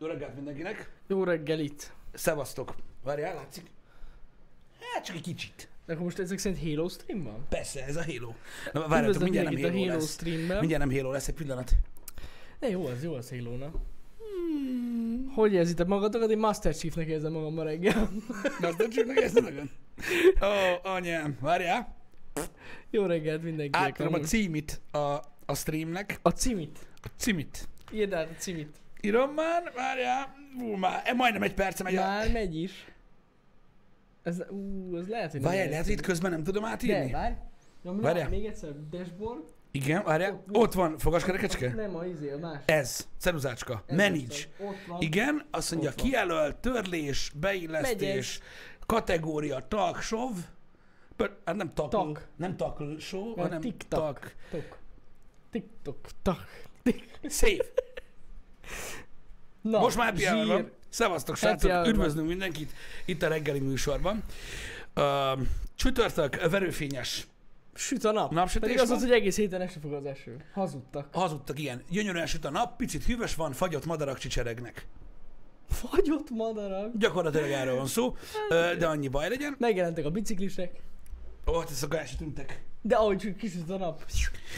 Jó reggelt mindenkinek. Jó reggelit. Szevasztok. Várjál, látszik? Hát csak egy kicsit. De akkor most ezek szerint Halo stream van? Persze, ez a Halo. Na, várjátok, mindjárt nem Halo, a Halo lesz. streamben. Mindjárt nem Halo lesz, egy pillanat. De jó az, jó az halo -na. Hogy érzitek magatokat? Én Master Chiefnek érzem magam ma reggel. Master Chiefnek ezt nagyon. Ó, anyám, várjál. jó reggelt mindenkinek. Átadom a címit a, a streamnek. a cimit. A címit. Írd át a cimit. Írom már, várjál. Ú, már e, majdnem egy perce megy. a- Már megy is. Ez, ú, ez lehet, hogy Várjál, lehet, hogy itt közben nem tudom De, átírni? várj. Nyomd Várjál. még egyszer, dashboard. Igen, várjál. Ott- van, fogaskerekecske? Nem a izé, a más. Ez, ceruzácska. Ez Manage. Ott van. Igen, azt mondja, kijelölt, törlés, beillesztés, kategória, tag, sov, hát nem tak, Tak. nem tackle show, hanem TikTok. tak. Tok. TikTok. Tak. Szép. Na, Most már happy hour zsír. van. Szevasztok, Happy srácok, hour van. üdvözlünk mindenkit itt a reggeli műsorban. Uh, csütörtök, verőfényes Süt a nap. napsütés Pedig az van. az, hogy egész héten esni fog az eső. Hazudtak. Hazudtak, igen. Gyönyörűen süt a nap, picit hűvös van, fagyott madarak csicseregnek. Fagyott madarak. Gyakorlatilag erről van szó, ö, de annyi baj legyen. Megjelentek a biciklisek. Ó, hát ezek el se tűntek. De ahogy kisüt a nap.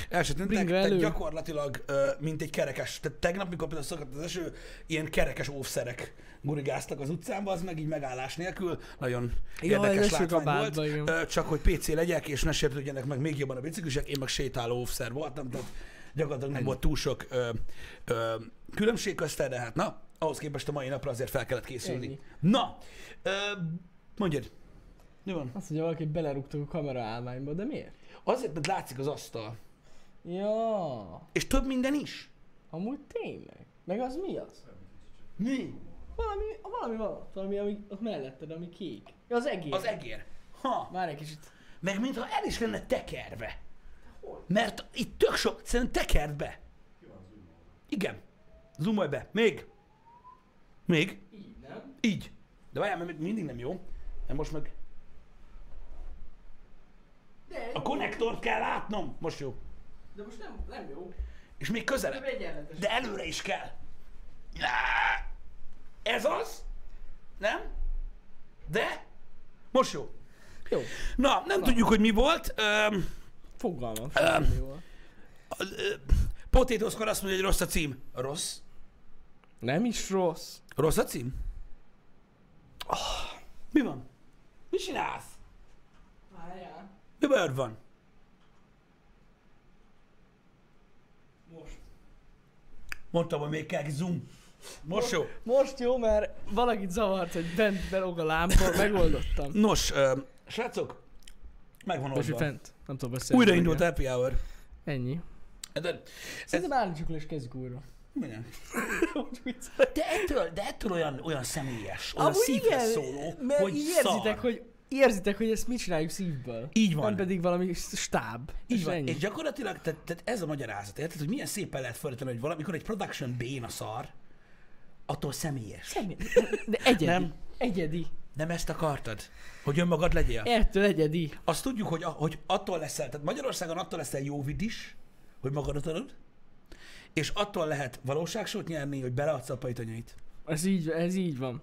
El se tűntek, Bringre tehát gyakorlatilag ö, mint egy kerekes. Tehát tegnap, mikor például szakadt az eső, ilyen kerekes óvszerek gurigáztak az utcánba, az meg így megállás nélkül. Nagyon Ja, érdekes látvány volt. Ö, csak hogy PC legyek, és ne sértődjenek meg még jobban a biciklisek, én meg sétáló óvszer voltam, tehát gyakorlatilag nem volt túl sok ö, ö, különbség közte, de hát na, ahhoz képest a mai napra azért fel kellett készülni. Ennyi. Na, ö, mondjad, mi van? Azt mondja, valaki belerúgtak a kamera állványba, de miért? Azért, mert látszik az asztal. Ja, És több minden is. amúgy tényleg. Meg az mi az? Mi? Valami, valami van ott, valami, ami ott melletted, ami kék. Ja, az egész. Az egér. Ha. Várj egy kicsit. Meg mintha el is lenne tekerve. Mert itt tök sok, szerintem tekerd be. Igen. Zoomolj be. Még. Még. Így, nem? Így. De várjál, mert mindig nem jó. Mert most meg De, a konnektort kell látnom. Most jó. de most nem, nem jó. És még közelebb. De előre is kell. Ez az? Nem? De? Most jó. Jó, Na, nem tudjuk, hogy mi volt. Öm, fogalmam. Öm. sem, mi volt. Potétoszkor azt mondja, hogy rossz a cím. Rossz? Nem is rossz. Rossz a cím? Oh, mi van? Mi csinálsz? Mi bajod van? Most. Mondtam, hogy még kell zoom. Most jó. Most jó, mert valakit zavart, hogy bent belóg a lámpa, megoldottam. Nos, ö, srácok, megvan oldva. fent. Nem tudom beszélni. Újra indult reggel. happy hour. Ennyi. De, Szerintem állítsuk le és kezdjük újra. minden. De ettől, de ettől olyan, olyan személyes, olyan Amúgy szívhez igen, szóló, mert hogy így érzitek, szar. hogy érzitek, hogy ezt mit csináljuk szívből. Így van. Nem pedig valami stáb. Így van. ennyi. És gyakorlatilag tehát, tehát ez a magyarázat, érted, hogy milyen szépen lehet föltenni, hogy valamikor egy production béna szar, attól személyes. Semmi. De egyedi. Nem. Egyedi. Nem ezt akartad? Hogy önmagad legyél? Ettől egyedi. Azt tudjuk, hogy, hogy attól leszel, tehát Magyarországon attól leszel jó vid is, hogy magadat adod, és attól lehet valóságsót nyerni, hogy beleadsz a pajtanyait. Ez így, ez így van.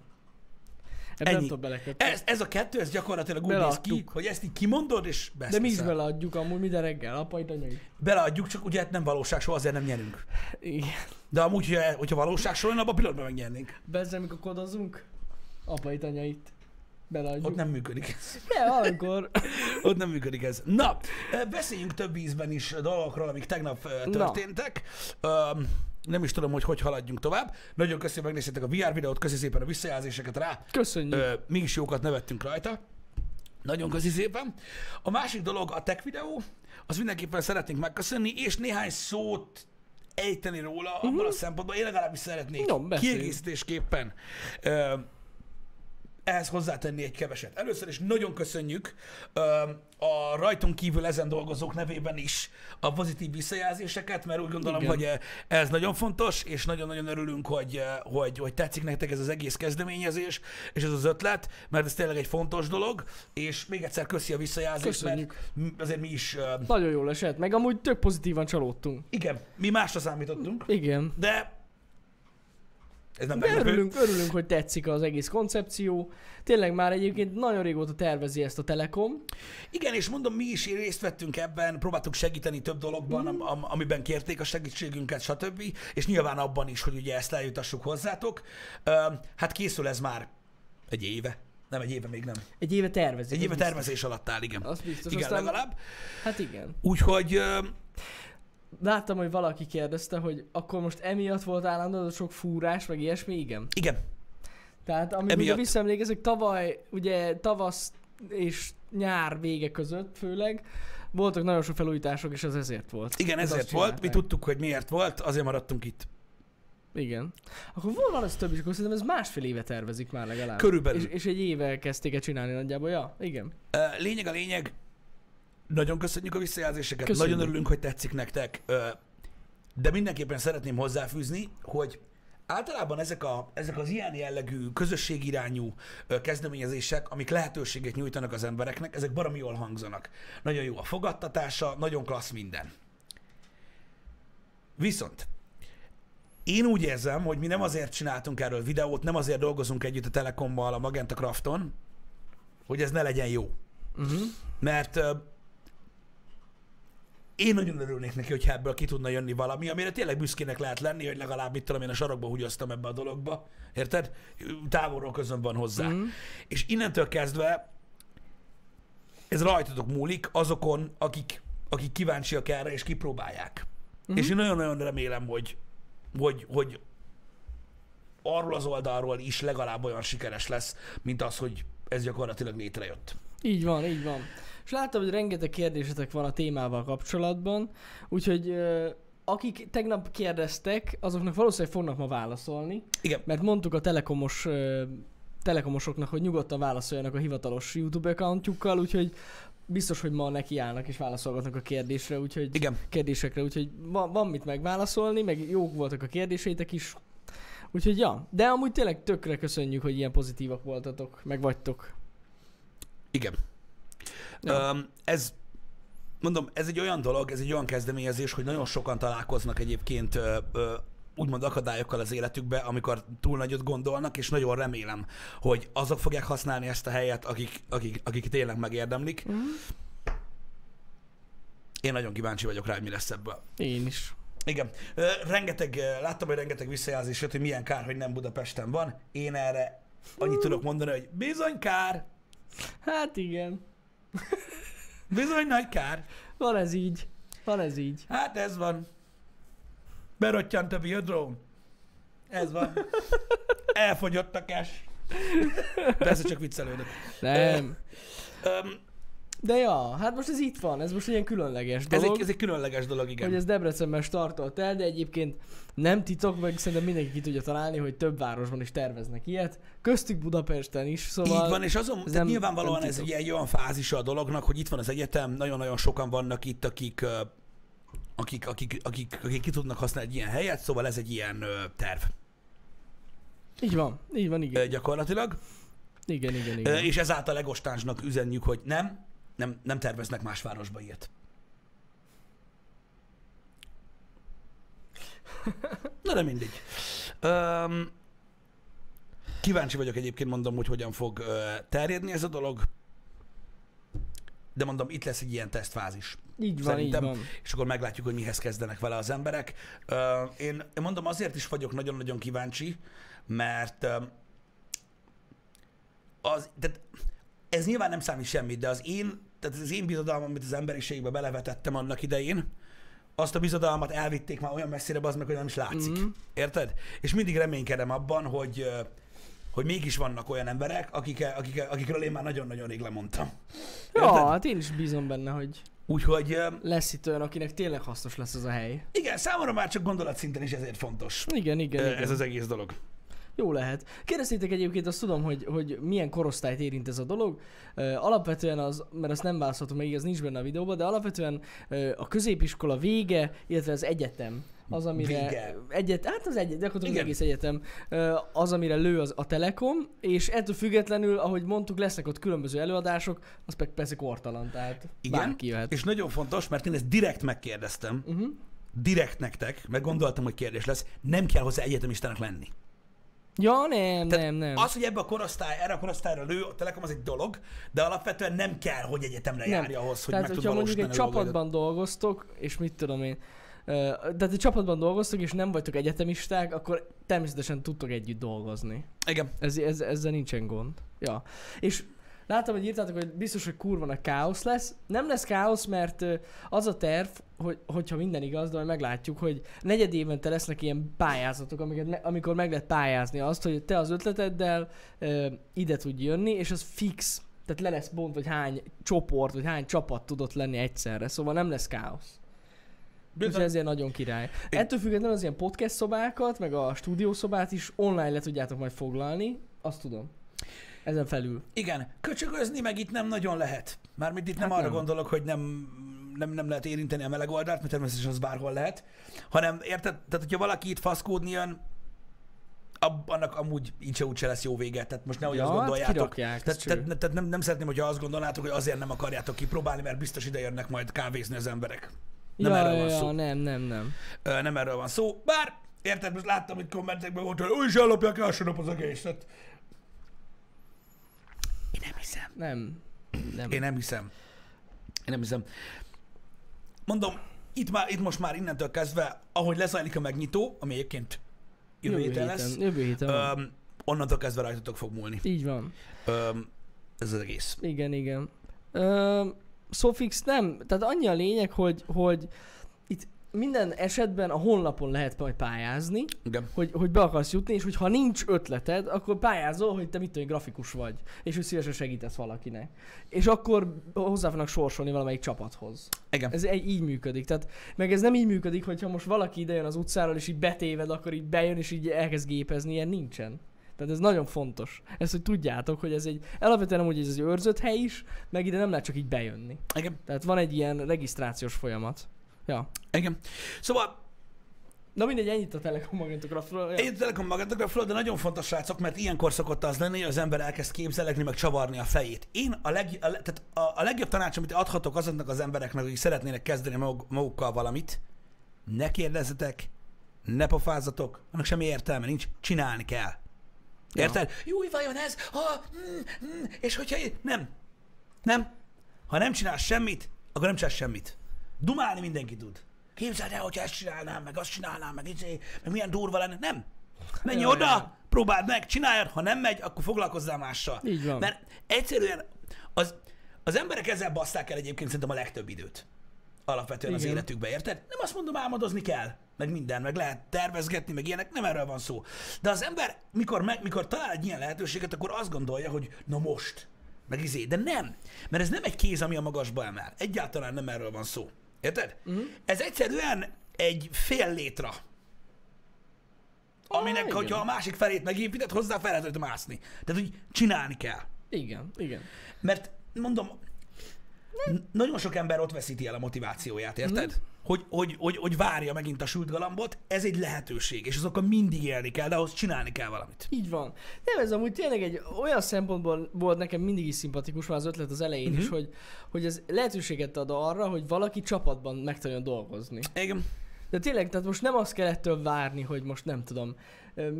Ebben nem Ennyi. tudom belekötni. Ez, ez a kettő, ez gyakorlatilag úgy néz ki, hogy ezt így kimondod, és De mi is beszélsz. beleadjuk amúgy minden reggel, apai tanyai. Beleadjuk, csak ugye hát nem valóságsó, azért nem nyerünk. Igen. De amúgy, hogyha, hogyha valóságsó lenne, abban a pillanatban megnyernénk. Bezzel, amikor kodozunk, apai tanyait. Beleadjuk. Ott nem működik ez. De valamikor. Ott nem működik ez. Na, beszéljünk több ízben is dolgokról, amik tegnap történtek. Öm, nem is tudom, hogy hogy haladjunk tovább. Nagyon köszönöm, megnéztétek a VR videót, köszi szépen a visszajelzéseket rá. Köszönjük. Ö, mi is jókat nevettünk rajta. Nagyon köszi szépen. A másik dolog a tech videó, az mindenképpen szeretnénk megköszönni, és néhány szót ejteni róla uh-huh. abban a szempontból, én legalábbis szeretnék Mhm. No, beszélj. kiegészítésképpen ö, ehhez hozzátenni egy keveset. Először is nagyon köszönjük ö, a rajtunk kívül ezen dolgozók nevében is a pozitív visszajelzéseket, mert úgy gondolom, Igen. hogy ez nagyon fontos, és nagyon-nagyon örülünk, hogy, hogy, hogy tetszik nektek ez az egész kezdeményezés, és ez az ötlet, mert ez tényleg egy fontos dolog, és még egyszer köszi a visszajelzést, Köszönjük. mert azért mi is, ö, Nagyon jól esett, meg amúgy tök pozitívan csalódtunk. igen, mi másra számítottunk, Igen. de Ez nem De meglepő. örülünk, örülünk, hogy tetszik az egész koncepció. Tényleg már egyébként nagyon régóta tervezi ezt a Telekom. Igen, és mondom, mi is részt vettünk ebben, próbáltuk segíteni több dologban, am- am- amiben kérték a segítségünket, stb. És nyilván abban is, hogy ugye ezt eljutassuk hozzátok. Ö, Hát készül ez már egy éve. Nem egy éve még nem. Egy éve tervezik. Egy éve biztos. tervezés alatt áll, igen. Az biztos. Igen, Aztán, legalább. Hát igen. Úgyhogy ö, Láttam, hogy valaki kérdezte, hogy akkor most emiatt volt állandóan sok fúrás, meg ilyesmi, igen. igen, Tehát amikor Emiatt. ugye visszaemlékezek, tavaly, ugye tavasz és nyár vége között főleg, voltak nagyon sok felújítások, és ez ezért volt. igen, Ez ezért volt. Mi tudtuk, hogy miért volt, azért maradtunk itt. Igen. Akkor volt valami több is, akkor szerintem ez másfél éve tervezik már legalább. Körülbelül. És, és egy éve kezdték el csinálni nagyjából, ja, igen. Lényeg a lényeg, nagyon köszönjük a visszajelzéseket, Köszönjük. nagyon örülünk, hogy tetszik nektek, de mindenképpen szeretném hozzáfűzni, hogy általában ezek, a, ezek az ilyen jellegű közösségirányú kezdeményezések, amik lehetőséget nyújtanak az embereknek, ezek baromi jól hangzanak. Nagyon jó a fogadtatása, nagyon klassz minden. Viszont én úgy érzem, hogy mi nem azért csináltunk erről videót, nem azért dolgozunk együtt a Telekommal, a Magenta Crafton, hogy ez ne legyen jó. Uh-huh. Mert én nagyon örülnék neki, hogyha ebből ki tudna jönni valami, amire tényleg büszkének lehet lenni, hogy legalább mit tudom én a sarokba húgyoztam ebbe a dologba. Érted? Távolról közön van hozzá. Mhm. És innentől kezdve ez rajtatok múlik azokon, akik, akik kíváncsiak erre és kipróbálják. Mhm. És én nagyon-nagyon remélem, hogy, hogy, hogy arról az oldalról is legalább olyan sikeres lesz, mint az, hogy ez gyakorlatilag létrejött. Így van, így van. És láttam, hogy rengeteg kérdésetek van a témával kapcsolatban, úgyhogy akik tegnap kérdeztek, azoknak valószínűleg fognak ma válaszolni, Igen. mert mondtuk a telekomos telekomosoknak, hogy nyugodtan válaszoljanak a hivatalos YouTube accountjukkal, úgyhogy biztos, hogy ma nekiállnak és válaszolgatnak a kérdésre, úgyhogy Igen. kérdésekre, úgyhogy van, van mit megválaszolni, meg jók voltak a kérdéseitek is. Úgyhogy ja, de amúgy tényleg tökre köszönjük, hogy ilyen pozitívak voltatok, meg vagytok. Igen. Ja. Um, ez, mondom, ez egy olyan dolog, ez egy olyan kezdeményezés, hogy nagyon sokan találkoznak egyébként ö, ö, úgymond akadályokkal az életükbe, amikor túl nagyot gondolnak, és nagyon remélem, hogy azok fogják használni ezt a helyet, akik, akik, akik tényleg megérdemlik. Mhm. Én nagyon kíváncsi vagyok rá, hogy mi lesz ebből. Én is. Igen. Rengeteg, láttam, hogy rengeteg visszajelzés jött, hogy milyen kár, hogy nem Budapesten van. Én erre annyit tudok mondani, hogy bizony kár, Hát igen. bizony nagy kár. Van ez így. Van ez így. Hát ez van. Berottyant a biodrome. Ez van. Elfogyott a cash. Persze csak viccelődök. Nem. Öm, De ja, hát most ez itt van, ez most egy ilyen különleges ez, dolog, egy, ez egy különleges dolog, igen. hogy ez Debrecenben startolt el, de egyébként nem titok, meg szerintem mindenki ki tudja találni, hogy több városban is terveznek ilyet, köztük Budapesten is, szóval... Így van, és azon, ez nem- nyilvánvalóan nem ez titok. egy, olyan fázisa a dolognak, hogy itt van az egyetem, nagyon-nagyon sokan vannak itt, akik, akik, akik, akik, akik ki tudnak használni egy ilyen helyet, szóval ez egy ilyen ö, terv Így van, így van, ö, igen. gyakorlatilag. Igen, igen, Ö, igen. És ezáltal Legostánsnak üzenjük, hogy nem, nem, nem terveznek más városba ilyet. Na de mindegy. Um, kíváncsi vagyok egyébként, mondom, hogy hogyan fog terjedni ez a dolog. De mondom, itt lesz egy ilyen tesztfázis. Így van, így van. És akkor meglátjuk, hogy mihez kezdenek vele az emberek. Én, mondom, azért is vagyok nagyon-nagyon kíváncsi, mert az, tehát ez nyilván nem számít semmit, de az én, tehát az én bizodalmam, amit az emberiségbe belevetettem annak idején, azt a bizodalmat elvitték már olyan messzire, az meg, hogy nem is látszik. Mhm. Érted? És mindig reménykedem abban, hogy, hogy mégis vannak olyan emberek, akik, akik, akikről én már nagyon-nagyon rég lemondtam. Ja, Érted? hát én is bízom benne, hogy Úgyhogy lesz itt olyan, akinek tényleg hasznos lesz ez a hely. igen, számomra már csak gondolatszinten is ezért fontos Igen, igen, ö, igen. ez az egész dolog. Jó lehet. Kérdeztétek egyébként, azt tudom, hogy, hogy milyen korosztályt érint ez a dolog. Alapvetően az, mert azt nem választhatom meg, ez nincs benne a videóban, de alapvetően a középiskola vége, illetve az egyetem, az, amire... Vége. Egyet, hát az egyet, gyakorlatilag az Igen. egész egyetem, az, amire lő az a Telekom, és ettől függetlenül, ahogy mondtuk, lesznek ott különböző előadások, az meg persze kortalan, tehát Igen. bárki jöhet. És nagyon fontos, mert én ezt direkt megkérdeztem, Uh-huh. direkt nektek, mert gondoltam, hogy kérdés lesz, nem kell hozzá egyetemistának lenni. Ja, nem, Tehát nem, nem. Az, hogy ebbe a korosztály, erre a korosztályra lő a Telekom, az egy dolog, de alapvetően nem kell, hogy egyetemre Nem. járja ahhoz, hogy Tehát, meg tud mondjuk egy a csapatban dolgoztok, és mit tudom én, tehát egy csapatban dolgoztok, és nem vagytok egyetemisták, akkor természetesen tudtok együtt dolgozni. Igen. Ez, ez, ezzel nincsen gond. Ja. És láttam, hogy írtátok, hogy biztos, hogy kurva nagy káosz lesz. Nem lesz káosz, mert az a terv, hogy, hogyha minden igaz, de majd meglátjuk, hogy negyed évente lesznek ilyen pályázatok, amiket, amikor meg lehet pályázni azt, hogy te az ötleteddel ö, ide tudj jönni, és az fix. Tehát le lesz bont, hogy hány csoport, vagy hány csapat tudott lenni egyszerre. Szóval nem lesz káosz. Úgyhogy ezért nagyon király. Én- Ettől függetlenül az ilyen podcast szobákat, meg a stúdiószobát is online le tudjátok majd foglalni, azt tudom. Ezen felül. Igen, köcsögözni meg itt nem nagyon lehet. Mármint itt nem Hát arra nem. gondolok, hogy nem, nem, nem lehet érinteni a meleg oldalt, mert természetesen az bárhol lehet, hanem érted? Tehát, hogyha valaki itt faszkódni jön, ab, annak amúgy így se úgyse lesz jó vége. Tehát most nehogy Ja, azt hát gondoljátok. tehát, tehát, tehát nem, nem szeretném, hogyha azt gondolnátok, hogy azért nem akarjátok kipróbálni, mert biztos ide jönnek majd kávézni az emberek. Nem ja, erről ja, van szó. nem, nem, nem. Ö, nem erről van szó. Bár, érted, most láttam, hogy kommentekben volt, hogy új, is ellopják első nap az egészet. Én nem hiszem. Nem. Nem. Én nem hiszem. Én nem hiszem. Mondom, itt, már, itt most már innentől kezdve, ahogy lezajlik a megnyitó, ami egyébként jövő héten lesz, Jövő héten. öm, onnantól kezdve rajtatok fog múlni. Így van. Öm, ez az egész. Igen, igen. Ö, Sofix nem, tehát annyi a lényeg, hogy, hogy minden esetben a honlapon lehet majd pályázni, Igen. hogy, hogy be akarsz jutni, és hogyha nincs ötleted, akkor pályázol, hogy te mit tudom, grafikus vagy, és hogy szívesen segítesz valakinek. És akkor hozzá fognak sorsolni valamelyik csapathoz. Igen. Ez egy, így működik. Tehát, meg ez nem így működik, hogyha most valaki idejön az utcáról, és így betéved, akkor így bejön, és így elkezd gépezni, ilyen nincsen. Tehát ez nagyon fontos. Ezt, hogy tudjátok, hogy ez egy, alapvetően amúgy ez egy őrzött hely is, meg ide nem lehet csak így bejönni. Igen. Tehát van egy ilyen regisztrációs folyamat. Ja. Igen. Szóval Na mindegy, ennyit a Telekom magnetográfról. Ja. Én Telekom magnetográfról, de nagyon fontos srácok, mert ilyenkor szokott az lenni, hogy az ember elkezd képzelegni, meg csavarni a fejét. Én a, leg, a, tehát a, a legjobb tanács, amit adhatok azoknak az embereknek, akik szeretnének kezdeni mag, magukkal valamit, ne kérdezzetek, ne pofázzatok, annak semmi értelme nincs, csinálni kell. Ja. Érted? Jó, vajon ez? Ha, mm, mm, és hogyha... Nem. Nem. Ha nem csinálsz semmit, akkor nem csinálsz semmit. Dumálni mindenki tud. Képzeld el, hogyha ezt csinálnám, meg azt csinálnám, meg izé, meg milyen durva lenne. Nem. Menj Ja, oda, ja. próbáld meg, csináljad, ha nem megy, akkor foglalkozzál mással. Így van. Mert egyszerűen az, az emberek ezzel baszták el egyébként szerintem a legtöbb időt. Alapvetően az Igen. életükbe, érted? Nem azt mondom, álmodozni kell, meg minden, meg lehet tervezgetni, meg ilyenek, nem erről van szó. De az ember, mikor, meg, mikor talál egy ilyen lehetőséget, akkor azt gondolja, hogy na most, meg izé, de nem. Mert ez nem egy kéz, ami a magasba emel. Egyáltalán nem erről van szó. Érted? Uh-huh. Ez egyszerűen egy fél létra. Aminek, igen. hogyha a másik felét megépíted, hozzá fel lehet mászni. Tehát, hogy csinálni kell. Igen, igen. Mert mondom, nagyon sok ember ott veszíti el a motivációját, érted? Mm. Hogy, hogy, hogy, hogy várja megint a sült galambot, ez egy lehetőség, és azokkal mindig élni kell, de ahhoz csinálni kell valamit. Így van. Nem, ez amúgy tényleg egy olyan szempontból volt nekem mindig is szimpatikus már az ötlet az elején Mhm. is, hogy, hogy ez lehetőséget ad arra, hogy valaki csapatban meg tudjon dolgozni. Igen. De tényleg, tehát most nem azt kell ettől várni, hogy most nem tudom,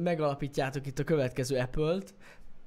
megalapítjátok itt a következő Apple-t,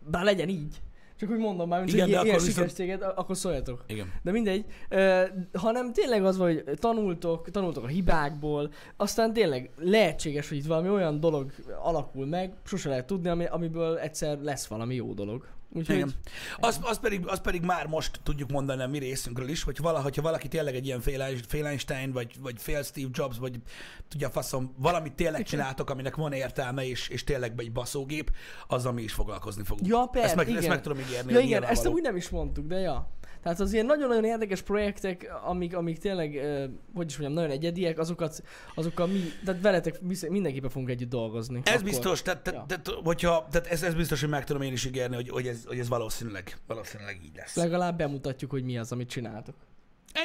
bár legyen így. Csak úgy mondom már, hogy Igen, de ilyen akkor viszont- akkor szóljatok. Igen. De mindegy, ö, hanem tényleg az van, hogy tanultok, tanultok a hibákból, aztán tényleg lehetséges, hogy itt valami olyan dolog alakul meg, sose lehet tudni, ami, amiből egyszer lesz valami jó dolog. Úgyhogy, Igen. Az, az, pedig, az pedig már most tudjuk mondani a mi részünkről is, hogy vala, hogyha valaki tényleg egy ilyen fél, fél Einstein, vagy, vagy fél Steve Jobs, vagy tudja faszom, valamit tényleg csináltok, aminek van értelme, és, és tényleg egy baszógép, azzal mi is foglalkozni fogunk. Ja, persze, ezt meg, igen. Ezt meg tudom ígérni. Ja igen, ezt amúgy nem is mondtuk, de ja. Tehát az ilyen nagyon-nagyon érdekes projektek, amik, amik tényleg, eh, hogy is mondjam, nagyon egyediek, azokat, azokkal mi, tehát veletek mindenképpen fogunk együtt dolgozni. Ez Akkor. biztos, tehát, tehát, Ja. tehát, hogyha, tehát ez, ez biztos, hogy meg tudom én is ígérni, hogy, hogy, ez, hogy ez valószínűleg, valószínűleg így lesz. Legalább bemutatjuk, hogy mi az, amit csináltok.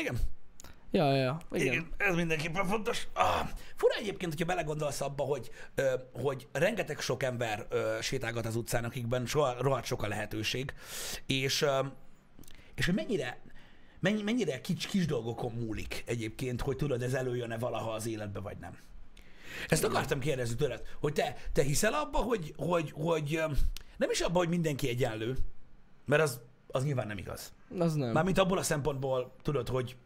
Igen. Ja, ja, ja. Igen. Igen, ez mindenképpen fontos. Ah, fura egyébként, hogyha belegondolsz abba, hogy, ö, hogy rengeteg sok ember ö, sétálgat az utcán, akikben soha, rohadt sok a lehetőség, és, ö, és hogy mennyire, mennyi, mennyire kis, kis dolgokon múlik egyébként, hogy tudod, ez előjön-e valaha az életbe, vagy nem. Ezt akartam kérdezni tőled, hogy te, te hiszel abba, hogy, hogy, hogy nem is abba, hogy mindenki egyenlő, mert az, az nyilván nem igaz. Az nem. Mármint abból a szempontból, tudod, hogy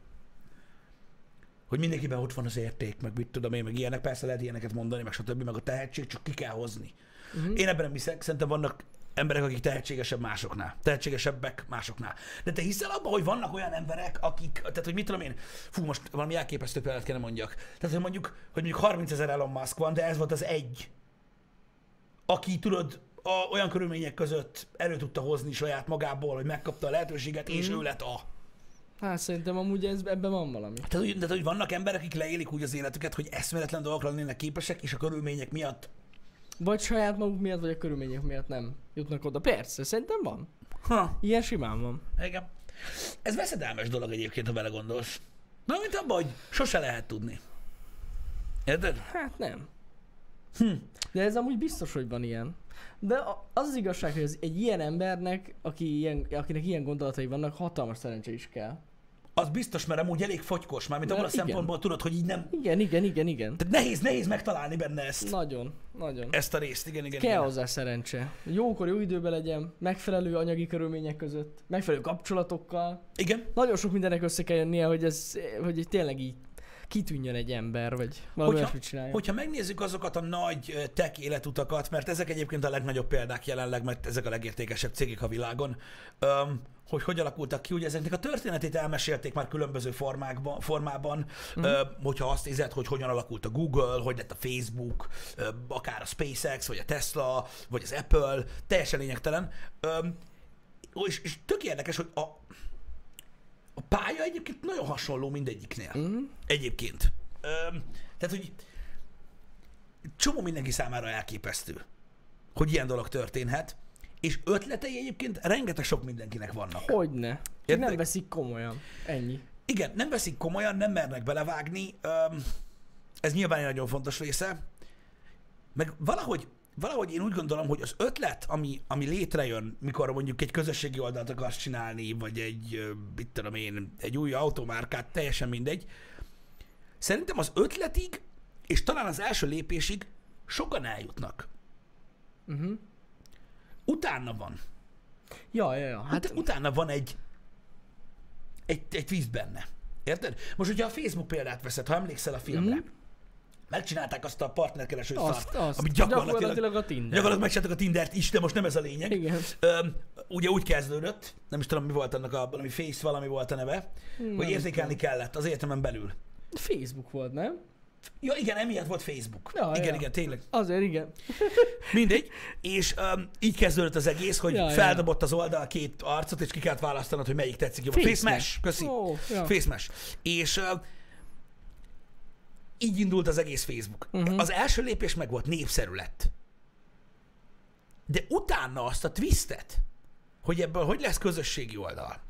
hogy mindenkiben ott van az érték, meg mit tudom én, meg ilyenek, persze lehet ilyeneket mondani, meg stb., meg a tehetség, csak ki kell hozni. Uh-huh. Én ebben nem hiszek, szerintem vannak emberek, akik tehetségesebb másoknál, tehetségesebbek másoknál. De te hiszel abban, hogy vannak olyan emberek, akik, tehát hogy mit tudom én, fú, most valami elképesztő példát kellene mondjak. Tehát, hogy mondjuk, hogy mondjuk 30 ezer Elon Musk van, de ez volt az egy, aki tudod, a, olyan körülmények között elő tudta hozni saját magából, hogy megkapta a lehetőséget, és Mhm. ő lett a. Hát szerintem amúgy ez, ebben van valami. Tehát, hogy, tehát, hogy vannak emberek, akik leélik úgy az életüket, hogy eszméletlen dolgokra lennének képesek, és a körülmények miatt. Vagy saját maguk miatt, vagy a körülmények miatt nem jutnak oda. Persze, szerintem van. Ha, Ilyen simán van. igen. Ez veszedelmes dolog egyébként, ha belegondolsz. Na, mint abban, hogy sose lehet tudni. Érted? Hát nem. Hm. De ez amúgy biztos, hogy van ilyen. De az az igazság, hogy az egy ilyen embernek, aki ilyen, akinek ilyen gondolatai vannak, hatalmas szerencse is kell. Az biztos, mert amúgy elég fogykos, már mint abban a igen. szempontból tudod, hogy így nem... Igen, igen, igen, igen. Tehát nehéz, nehéz megtalálni benne ezt. Nagyon, nagyon. Ezt a részt, igen, igen. Kell igen. hozzá szerencse. Jókor, jó időben legyen, megfelelő anyagi körülmények között, megfelelő kapcsolatokkal. Igen, Nagyon sok mindennek össze kell jönnie, hogy ez, hogy tényleg így kitűnjön egy ember, vagy valami Hogyha- csinálja. Hogyha megnézzük azokat a nagy tech életutakat, mert ezek egyébként a legnagyobb példák jelenleg, mert ezek a legértékesebb cégek a világon, öm, hogy hogy alakultak ki, ugye ezeknek a történetét elmesélték már különböző formákban, formában, ö, hogyha azt nézed, hogy hogyan alakult a Google, hogy lett a Facebook, ö, akár a SpaceX, vagy a Tesla, vagy az Apple, teljesen lényegtelen. És, és tök érdekes, hogy a, a pálya egyébként nagyon hasonló mindegyiknél. Mhm. Egyébként. Tehát, hogy csomó mindenki számára elképesztő, hogy ilyen dolog történhet, és ötletei egyébként rengeteg sok mindenkinek vannak. Hogyne. Érted? nem veszik komolyan. Ennyi. Igen, nem veszik komolyan, nem mernek belevágni, ez nyilván egy nagyon fontos része, meg valahogy, valahogy én úgy gondolom, hogy az ötlet, ami, ami létrejön, mikor mondjuk egy közösségi oldalt akarsz csinálni, vagy egy, mit tudom én, egy új automárkát, teljesen mindegy, szerintem az ötletig, és talán az első lépésig sokan eljutnak. Uh-huh. Utána van. Ja, ja, ja. Hát Hát utána van egy, egy, egy twist benne. Érted? Most, hogyha a Facebook példát veszed, ha emlékszel a filmre, Mhm. megcsinálták azt a partnerkereső azt, szart, azt. ami gyakorlatilag, gyakorlatilag a Tinder. gyakorlatilag megcsináltak a Tindert is, de most nem ez a lényeg. Igen. Öm, ugye úgy kezdődött, nem is tudom, mi volt annak a, valami Face valami volt a neve, Nem hogy érzékelni kellett az egyetemen belül. Facebook volt, nem? Ja, igen, emiatt volt Facebook. Ja, igen, ja. igen, tényleg. Azért igen. Mindegy. És um, így kezdődött az egész, hogy Ja, ja. feldobott az oldal két arcot, és ki kellett választanod, hogy melyik tetszik jobban. Face Face Mesh, köszi. Ó, ja. Face Mesh. És uh, így indult az egész Facebook. Mhm. Az első lépés meg volt, népszerű lett. De utána azt a twistet, hogy ebből hogy lesz közösségi oldal,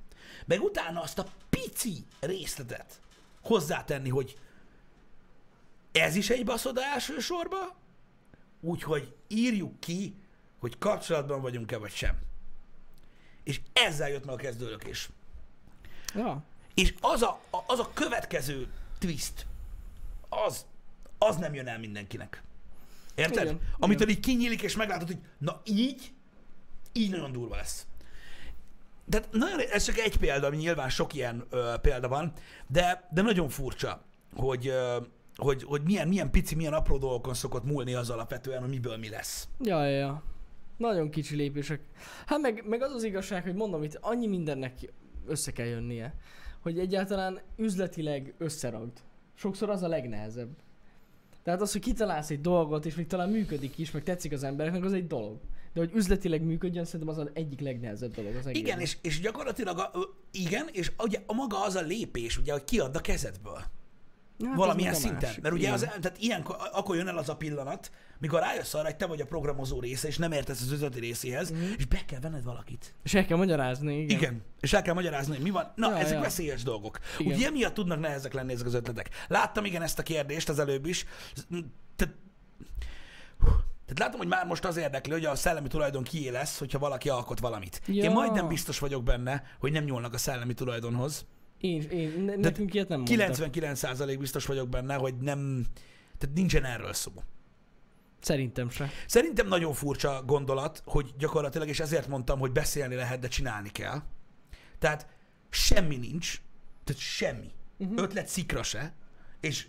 meg utána azt a pici részletet hozzátenni, hogy ez is egy baszoda elsősorban, úgyhogy írjuk ki, hogy kapcsolatban vagyunk-e vagy sem. És ezzel jött meg a kezdőlökés. Ja. És az a, az a következő twist, az, az nem jön el mindenkinek. Érted? Igen, Amitől így kinyílik, és meglátod, hogy na így, így nagyon durva lesz. De nagyon, ez csak egy példa, ami nyilván sok ilyen ö, példa van, de, de nagyon furcsa, hogy, ö, hogy, hogy milyen, milyen pici, milyen apró dolgokon szokott múlni az alapvetően, hogy miből mi lesz. Ja, ja, ja. Nagyon kicsi lépések. Hát meg, meg az az igazság, hogy mondom, itt annyi mindennek össze kell jönnie, hogy egyáltalán üzletileg összeragd. Sokszor az a legnehezebb. Tehát az, hogy kitalálsz egy dolgot, és még talán működik is, meg tetszik az embereknek, az egy dolog. De hogy üzletileg működjön, szerintem az az egyik legnehezebb dolog az egész. Igen, és, és gyakorlatilag a, igen, és ugye a maga az a lépés, ugye, hogy kiadd a kezedből. Hát valamilyen szinten. Mert ugye Igen. az, tehát ilyenkor, akkor jön el az a pillanat, mikor rájössz arra, hogy te vagy a programozó része, és nem értesz az üzleti részéhez, Mhm. és be kell venned valakit. És el kell magyarázni, igen. Igen. És el kell magyarázni, hogy mi van. Na, Ja, ezek ja. veszélyes dolgok. Igen. Ugye emiatt tudnak nehezek lenni ezek az ötletek. Láttam igen ezt a kérdést az előbb is. Tehát, tehát látom, hogy már most az érdekli, hogy a szellemi tulajdon kié lesz, hogyha valaki alkot valamit. Ja. Én majdnem biztos vagyok benne, hogy nem nyúlnak a szellemi tulajdonhoz. Én, én, ne, nekünk ilyet nem mondtak. 99% biztos vagyok benne, hogy nem, Tehát nincsen erről szó. Szerintem se. Szerintem nagyon furcsa gondolat, hogy gyakorlatilag, és ezért mondtam, hogy beszélni lehet, de csinálni kell. Tehát semmi nincs, tehát semmi. Uh-huh. Ötlet szikra se, és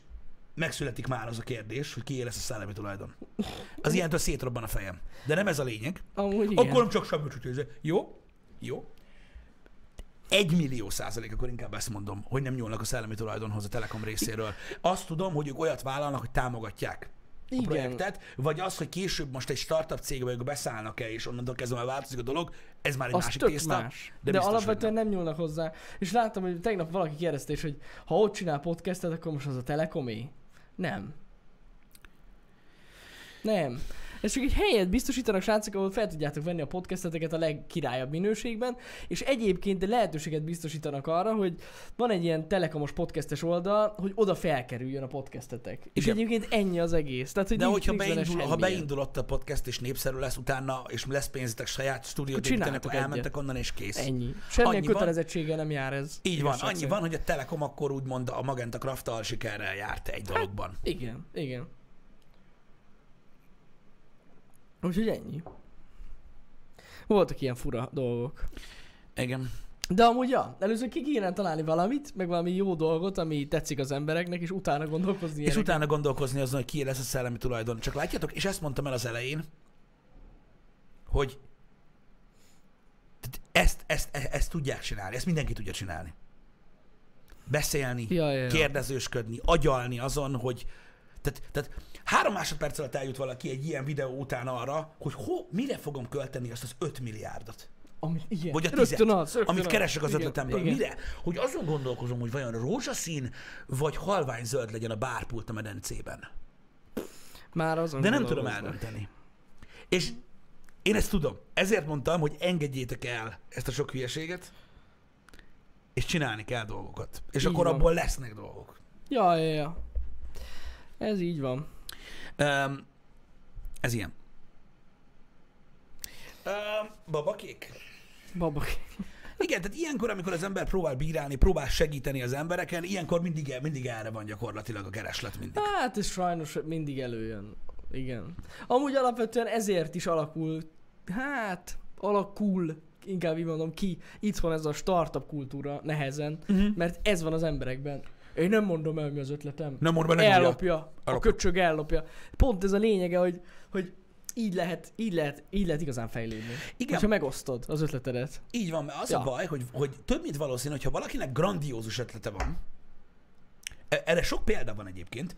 megszületik már az a kérdés, hogy kié lesz a szellemi tulajdon. Az ilyentől szétrobban a fejem. De nem ez a lényeg. Amúgy igen. Akkor nem csak ez- Jó? Jó. Egy millió százalék, akkor inkább ezt mondom, hogy nem nyúlnak a szellemi tulajdonhoz a Telekom részéről. Azt tudom, hogy ők olyat vállalnak, hogy támogatják a Igen. projektet, vagy az, hogy később most egy startup cégbe ők beszállnak-e, és onnantól kezdve már változik a dolog, ez már egy az másik tészta. más. De, De, biztos, alapvetően nem. nem. nyúlnak hozzá. És láttam, hogy tegnap valaki kérdezte is, hogy ha ott csinál podcastet, akkor most az a Telekomé? Nem. Nem. Ez csak egy helyet biztosítanak, srácok, ahol fel tudjátok venni a podcasteteket a legkirályabb minőségben, és egyébként lehetőséget biztosítanak arra, hogy van egy ilyen telekomos podcastes oldal, hogy oda felkerüljön a podcastetek. És Igen. egyébként ennyi az egész. Tehát, hogy De hogyha beindul, ha beindul ott a podcast, és népszerű lesz utána, és lesz pénzetek saját stúdiót Akkor elmentek onnan, és kész. Ennyi. Semmilyen Annyi van. kötelezettséggel nem jár ez. Így van, annyi van, hogy a Telekom akkor úgymond a Magenta Craft-tal sikerrel járt egy dologban. Igen, igen. Úgyhogy ennyi. Voltak ilyen fura dolgok. Igen. De amúgy, ja, először ki kéne találni valamit, meg valami jó dolgot, ami tetszik az embereknek, és utána gondolkozni. És ilyeneken. utána gondolkozni azon, hogy ki lesz a szellemi tulajdon. Csak látjátok, és ezt mondtam el az elején, hogy ezt, ezt, ezt, ezt tudják csinálni, ezt mindenki tudja csinálni. Beszélni, Ja, ja, ja. kérdezősködni, agyalni azon, hogy tehát, tehát három másodperc alatt eljut valaki egy ilyen videó után arra, hogy ho, mire fogom költeni azt az 5 milliárdot. Ami, igen. Vagy a Rögtön tizet, az, rögtön amit keresek az Igen, ötletemből. igen. Mire? Hogy azon gondolkozom, hogy vajon rózsaszín, vagy halvány zöld legyen a bárpult a medencében. Már azon De nem tudom eldönteni. És én ezt tudom. Ezért mondtam, hogy engedjétek el ezt a sok hülyeséget, és csinálni kell dolgokat. És Így akkor van. abból lesznek dolgok. Ja, ja, ja. Ez így van. Um, ez ilyen. Um, babakék. Babak. Igen, tehát ilyenkor, amikor az ember próbál bírálni, próbál segíteni az embereken, ilyenkor mindig, mindig erre van gyakorlatilag a kereslet mindig. Hát ez sajnos mindig előjön. Igen. Amúgy alapvetően ezért is alakul, hát alakul, inkább így mondom ki, itthon ez a startup kultúra nehezen, Uh-huh. mert ez van az emberekben. Én nem mondom el, mi az ötletem. Nem mondom, nem mondja. ellopja. A Ellopja. köcsög ellopja. Pont ez a lényege, hogy, hogy így lehet, így lehet, így lehet igazán fejlődni. Igen. Hogyha megosztod az ötletedet. Így van, mert az Ja. a baj, hogy, hogy több mint valószínű, hogyha valakinek grandiózus ötlete van, e- erre sok példa van egyébként,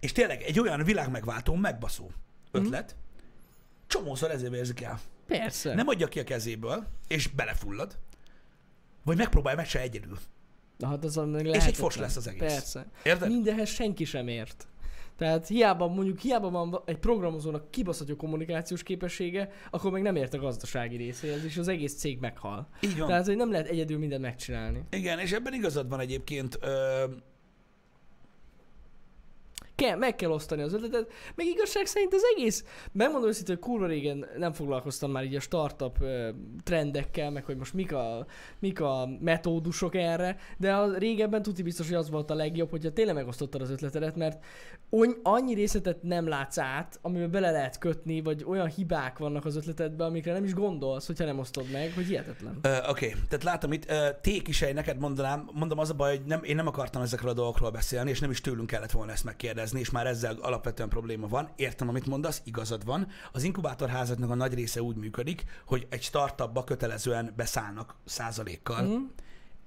és tényleg egy olyan világmegváltó, megbaszó ötlet, csomószor ezért érzik el. Persze. Nem adja ki a kezéből, és belefullad, vagy megpróbálja meg se egyedül. Na, hát az és És egy fos lesz az egész. Persze. Érted? Mindenhez senki sem ért. Tehát hiába mondjuk, hiába van egy programozónak kibaszott jó kommunikációs képessége, akkor meg nem ért a gazdasági részéhez, és az egész cég meghal. Így van. Tehát, hogy nem lehet egyedül mindent megcsinálni. Igen, és ebben igazad van egyébként. Ö, Kell, meg kell osztani az ötletet, meg igazság szerint az egész, megmondom őszintén, hogy kurva régen nem foglalkoztam már így a startup trendekkel, meg hogy most mik a, mik a metódusok erre, de a régebben tuti biztos, hogy az volt a legjobb, hogyha tényleg megosztottad az ötletedet, mert annyi részletet nem látsz át, amiben bele lehet kötni, vagy olyan hibák vannak az ötletedben, amikre nem is gondolsz, hogyha nem osztod meg, hogy hihetetlen. Ö, Oké, okay. tehát látom itt, uh, tékisej, neked mondanám, mondom az a baj, hogy nem, én nem akartam ezekről a dolgokról beszélni, és nem is tőlünk kellett volna ezt megkérdezni, és már ezzel alapvetően probléma van. Értem, amit mondasz, igazad van. Az inkubátorházatnak a nagy része úgy működik, hogy egy startupba kötelezően beszállnak százalékkal. Hm?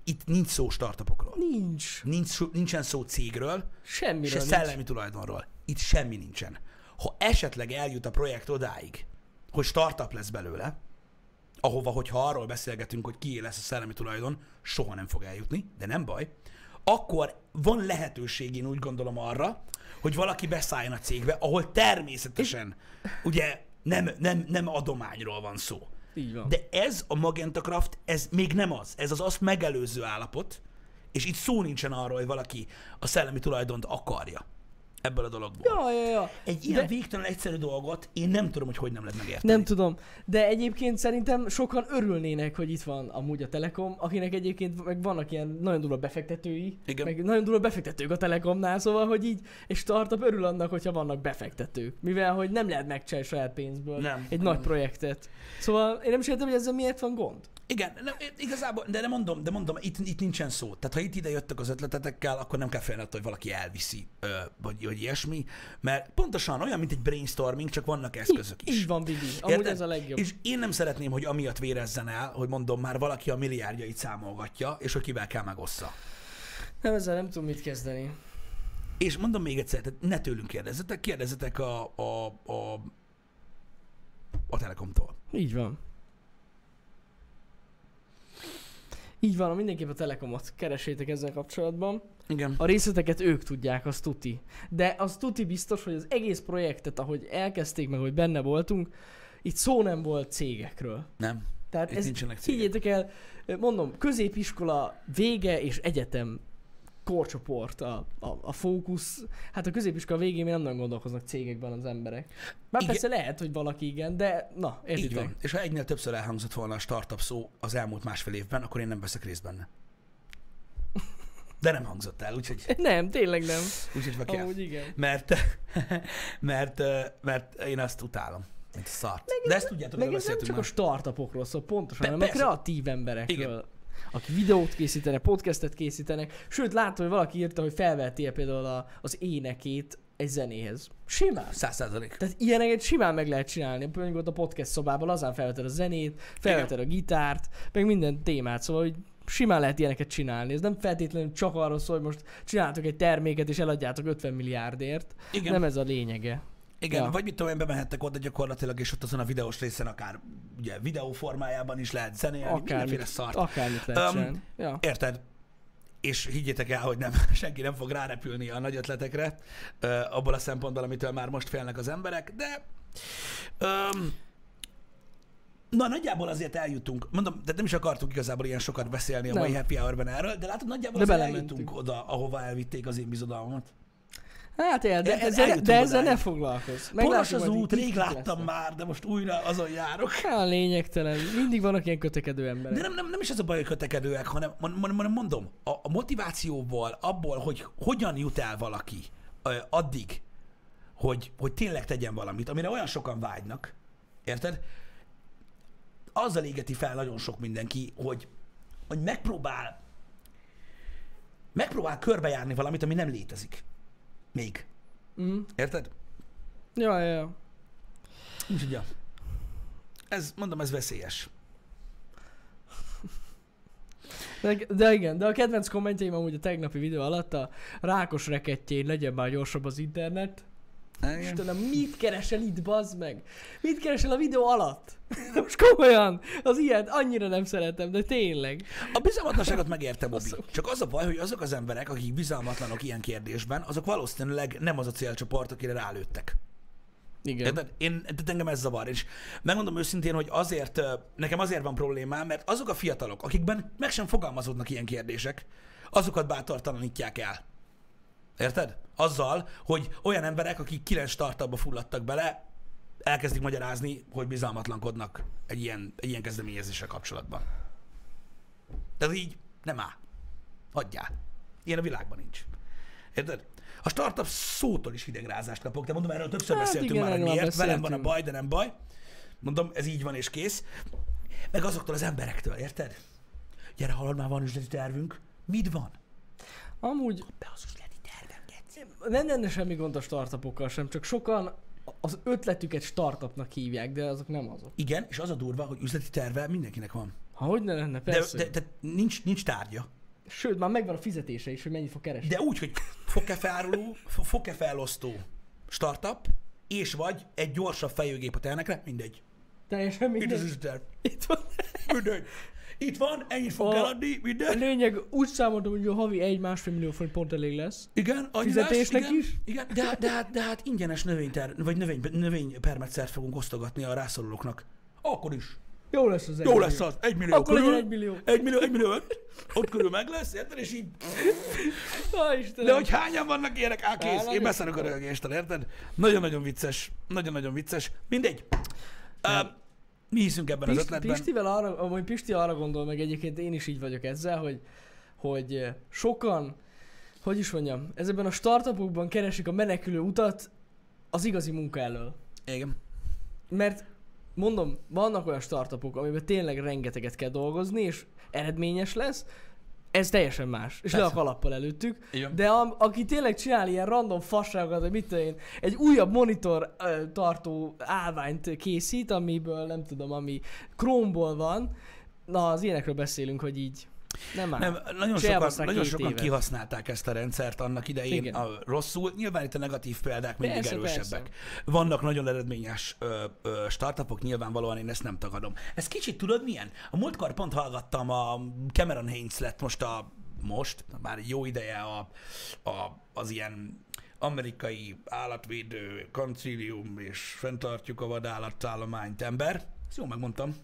Itt nincs szó startupokról. Nincs. Nincs, nincsen szó cégről, Semmiről se nincs. szellemi tulajdonról. Itt semmi nincsen. Ha esetleg eljut a projekt odáig, hogy startup lesz belőle, ahova, hogyha arról beszélgetünk, hogy kié lesz a szellemi tulajdon, soha nem fog eljutni, de nem baj, akkor van lehetőség, én úgy gondolom arra, hogy valaki beszálljon a cégbe, ahol természetesen ugye nem, nem, nem adományról van szó. Így van. De ez a Magenta Craft, ez még nem az. Ez az azt megelőző állapot, és itt szó nincsen arról, hogy valaki a szellemi tulajdont akarja. Ebből a dologból. Ja, ja, ja. Egy ilyen De- végtelen egyszerű dolgot én nem tudom, hogy hogy nem lehet megérteni. Nem tudom, de egyébként szerintem sokan örülnének, hogy itt van amúgy a Telekom, akinek egyébként meg vannak ilyen nagyon durva befektetői, Igen. meg nagyon durva befektetők a Telekomnál, szóval, hogy így egy startup örül annak, hogyha vannak befektetők, mivel hogy nem lehet megcsinálni saját pénzből Nem. egy Nem. nagy projektet. Szóval én nem is értem, hogy ezzel miért van gond. Igen, nem, igazából, de nem mondom, de mondom, itt, itt nincsen szó. Tehát ha itt ide jöttek az ötletetekkel, akkor nem kell félni attól, hogy valaki elviszi, vagy, vagy ilyesmi, mert pontosan olyan, mint egy brainstorming, csak vannak eszközök is. Így van, Bibi. Amúgy ez a legjobb. És én nem szeretném, hogy amiatt vérezzen el, hogy mondom, már valaki a milliárdjait számolgatja, és hogy kivel kell megossza. Nem, ezzel nem tudom mit kezdeni. És mondom még egyszer, tehát ne tőlünk kérdezzetek, kérdezzetek a, a, a, a Telekomtól. Így van. Így van, mindenképp a Telekomot keresétek ezzel kapcsolatban. Igen. A részleteket ők tudják, az tuti. De az tuti biztos, hogy az egész projektet, ahogy elkezdték meg, hogy benne voltunk, itt szó nem volt cégekről. Nem. Tehát Itt ez, nincsenek cégek. higgyétek el, mondom, középiskola vége és egyetem korcsoport a, a, a fókusz. Hát a középiskola végén még nem nagyon gondolkoznak cégekben az emberek. Már Igen. persze lehet, hogy valaki igen, de na, Így értitek? van. És ha egynél többször elhangzott volna a startup szó az elmúlt másfél évben, akkor én nem veszek részt benne. De nem hangzott el, úgyhogy, Nem, tényleg nem. úgyhogy kell. Amúgy igen. Mert, mert, mert én azt utálom, mint a szart. De ezt tudjátok, Meg ez nem csak a már. startupokról szól pontosan, Pe- hanem a kreatív emberekről. Igen. Akik videót készítenek, podcastet készítenek. Sőt, látom, hogy valaki írta, hogy felvettél például a, az énekét egy zenéhez. Simán. Száz százalék. Tehát ilyeneket simán meg lehet csinálni. Például ott a podcast szobában lazán felveted a zenét, felveted a gitárt, meg minden témát, szóval hogy simán lehet ilyeneket csinálni. Ez nem feltétlenül csak arról szól, hogy most csináltok egy terméket és eladjátok 50 milliárdért. Igen. Nem ez a lényege. Igen, Ja. vagy mit tudom én, bemehettek oda gyakorlatilag, és ott azon a videós részen akár ugye videó formájában is lehet zenélni, mindenféle Akármit, szart. akármit lehet csinálni. Ja. Érted? És higgyétek el, hogy nem, senki nem fog rárepülni a nagy ötletekre, ö, abból a szempontból, amitől már most félnek az emberek, de öm, Na, nagyjából azért eljutunk. Mondom, de nem is akartunk igazából ilyen sokat beszélni a Nem. mai happy hour erről, de látod, nagyjából De azért eljutunk oda, ahova elvitték az én bizodalmat. Hát él, de, ezzel, ne- Eljutunk de ezzel ne foglalkozz. Poros az út, rég láttam lesznek. már, de most újra azon járok. Hát lényegtelen. Mindig vannak ilyen kötekedő emberek. De nem, nem, nem is az a baj, hogy kötekedőek, hanem, hanem, mondom, a, a motivációból, abból, hogy hogyan jut el valaki addig, hogy, hogy tényleg tegyen valamit, amire olyan sokan vágynak, érted? Azzal égeti fel nagyon sok mindenki, hogy, hogy megpróbál megpróbál körbejárni valamit, ami nem létezik. Még. Mm. Érted? Ja, ja, ja. Úgyhogy ja. Ez, mondom, ez veszélyes. De, de igen, de a kedvenc kommentjeim amúgy a tegnapi videó alatt a rákos rekettjén legyen már gyorsabb az internet. Istenem, mit keresel itt, bazd meg? Mit keresel a videó alatt? Most komolyan, az ilyet annyira nem szeretem, de tényleg. A bizalmatlanságot megértem. Basszuk. Csak az a baj, hogy azok az emberek, akik bizalmatlanok ilyen kérdésben, azok valószínűleg nem az a célcsoport, akire rálőttek. Igen. Én, tehát engem ez zavar, és megmondom őszintén, hogy azért, nekem azért van problémám, mert azok a fiatalok, akikben meg sem fogalmazódnak ilyen kérdések, azokat bátortalanítják el. Érted? Azzal, hogy olyan emberek, akik kilenc startupba fulladtak bele, elkezdik magyarázni, hogy bizalmatlankodnak egy ilyen, egy ilyen kezdeményezéssel kapcsolatban. Tehát így nem áll. Adjál. Ilyen a világban nincs. Érted? A startup szótól is hidegrázást kapok, de mondom, erről többször Hát beszéltünk igen, már, hogy miért, velem van a baj, de nem baj. Mondom, ez így van és kész. Meg azoktól az emberektől, érted? Gyere, hallod, már van üzleti tervünk. Mit van? Amúgy Be az Geci. Nem lenne semmi gond a startupokkal sem, csak sokan az ötletüket startupnak hívják, de azok nem azok. Igen, és az a durva, hogy üzleti terve mindenkinek van. Ha hogy ne lenne, De, persze. de, de nincs, nincs tárgya. Sőt, már megvan a fizetése is, hogy mennyit fog keresni. De úgy, hogy fokefe áruló, fo- fokefe elosztó startup, és vagy egy gyorsabb fejőgép a tehenekre, mindegy. Teljesen Itt az mindegy. üzleti terv. Itt van. Mindegy. Itt van, ennyit fog A- eladni, A minden. lényeg, úgy számoltam, hogy a havi egy-másfél millió forint pont elég lesz. Igen, annyi Fizetésnek lesz, igen, is? Igen, de, hát- de, hát, de hát ingyenes növényter, vagy növény, növénypermetszert fogunk osztogatni a rászorulóknak. Akkor is. Jó lesz az egy Jó millió. lesz az, egy millió Akkor körül. egy millió. Egy millió, egy millió, ott körül meg lesz, érted? És így, Á, Istenem. de hogy hányan vannak ilyenek, á, kész, én beszarok a rögéstől, érted? Nagyon-nagyon vicces, nagyon-nagyon vicces. Mindegy. Uh, mi hiszünk ebben az Pist, ötletben. Pistivel arra, amúgy Pisti arra gondol meg egyébként, én is így vagyok ezzel, hogy, hogy eh, sokan, hogy is mondjam, ezekben a startupokban keresik a menekülő utat az igazi munka elől. Igen. Mert mondom, vannak olyan startupok, amiben tényleg rengeteget kell dolgozni, és eredményes lesz, ez teljesen más. És le a Persze. kalappal előttük. Igen. De a, aki tényleg csinál ilyen random fasságokat, hogy mit tudom én, egy újabb monitor ö, tartó állványt készít, amiből nem tudom, ami Chrome-ból van, na az ilyenekről beszélünk, hogy így nem áll. Nem, nagyon sokan, nagyon sokan évet. kihasználták ezt a rendszert annak idején Igen. a rosszul. Nyilván itt a negatív példák mindig Persze, erősebbek. Vannak nagyon eredményes ö, ö, startupok, nyilvánvalóan én ezt nem tagadom. Ez kicsit tudod milyen? A múltkor pont hallgattam a Cameron Haynes lett most a most, már jó ideje a, a, az ilyen amerikai állatvédő koncilium, és fenntartjuk a vadállatállományt ember. Ezt jól megmondtam.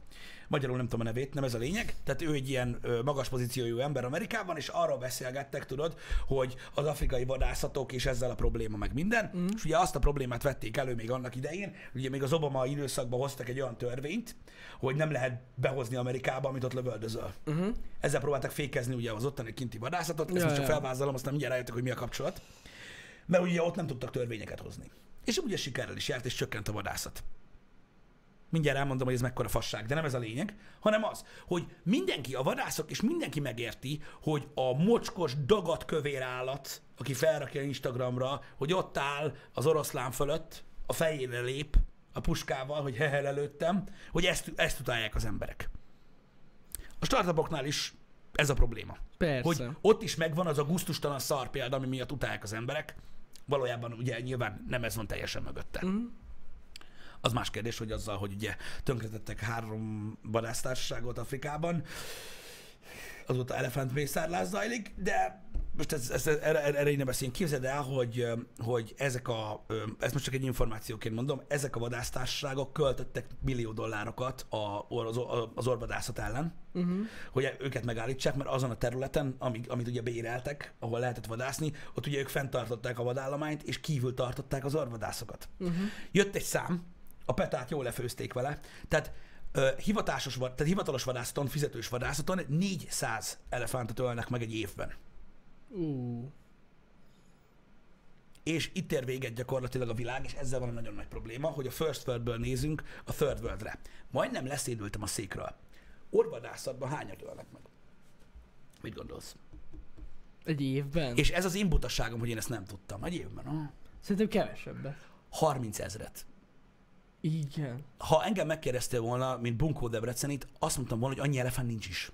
Magyarul nem tudom a nevét, nem ez a lényeg. Tehát ő egy ilyen magas pozíciójú ember Amerikában, és arról beszélgettek, tudod, hogy az afrikai vadászatok és ezzel a probléma meg minden. Mm. És ugye azt a problémát vették elő még annak idején, ugye még az Obama időszakban hoztak egy olyan törvényt, hogy nem lehet behozni Amerikába, amit ott lövöldözöl. Uh-huh. Ezzel próbáltak fékezni ugye az ottani kinti vadászatot, ezt Ja, most csak ja. felvázolom, aztán mindjárt rájöttek, hogy mi a kapcsolat. Mert ugye ott nem tudtak törvényeket hozni. És ugye sikerrel is járt, és csökkent a vadászat. Mindjárt elmondom, hogy ez mekkora fasság, de nem ez a lényeg, hanem az, hogy mindenki, a vadászok és mindenki megérti, hogy a mocskos, dagat kövér állat, aki felrakja Instagramra, hogy ott áll az oroszlán fölött, a fejére lép a puskával, hogy hehel előttem, hogy ezt, ezt utálják az emberek. A startupoknál is ez a probléma. Persze. Hogy ott is megvan az a guztustalan szar példa, ami miatt utálják az emberek. Valójában ugye nyilván nem ez van teljesen mögötte. Mhm. Az más kérdés, hogy azzal, hogy ugye tönkretettek három vadásztársaságot Afrikában, azóta elefántmészárlás zajlik, de most ez, ez, erre, erre én nem beszélünk. Képzeld el, hogy, hogy ezek a, ez most csak egy információként mondom, ezek a vadásztársaságok költöttek millió dollárokat a, az, az orvadászat ellen, Uh-huh. hogy őket megállítsák, mert azon a területen, amik, amit ugye béreltek, ahol lehetett vadászni, ott ugye ők fenntartották a vadállományt, és kívül tartották az orvadászokat. Uh-huh. Jött egy szám, a petát jól lefőzték vele, tehát ö, hivatásos, tehát hivatalos vadászaton, fizetős vadászaton 400 elefántot ölnek meg egy évben. Uh. És itt ér véget gyakorlatilag a világ, és ezzel van egy nagyon nagy probléma, hogy a First Worldből nézünk a Third Worldre. Majdnem leszédültem a székről. Orvadászatban hányat ölnek meg? Mit gondolsz? Egy évben? És ez az én butaságom, hogy én ezt nem tudtam. Egy évben, ah, Szerintem kevesebbet. 30 ezret. Igen. Ha engem megkérdeztél volna, mint Bunkó Debrecenit, azt mondtam volna, hogy annyi elefánt nincs is.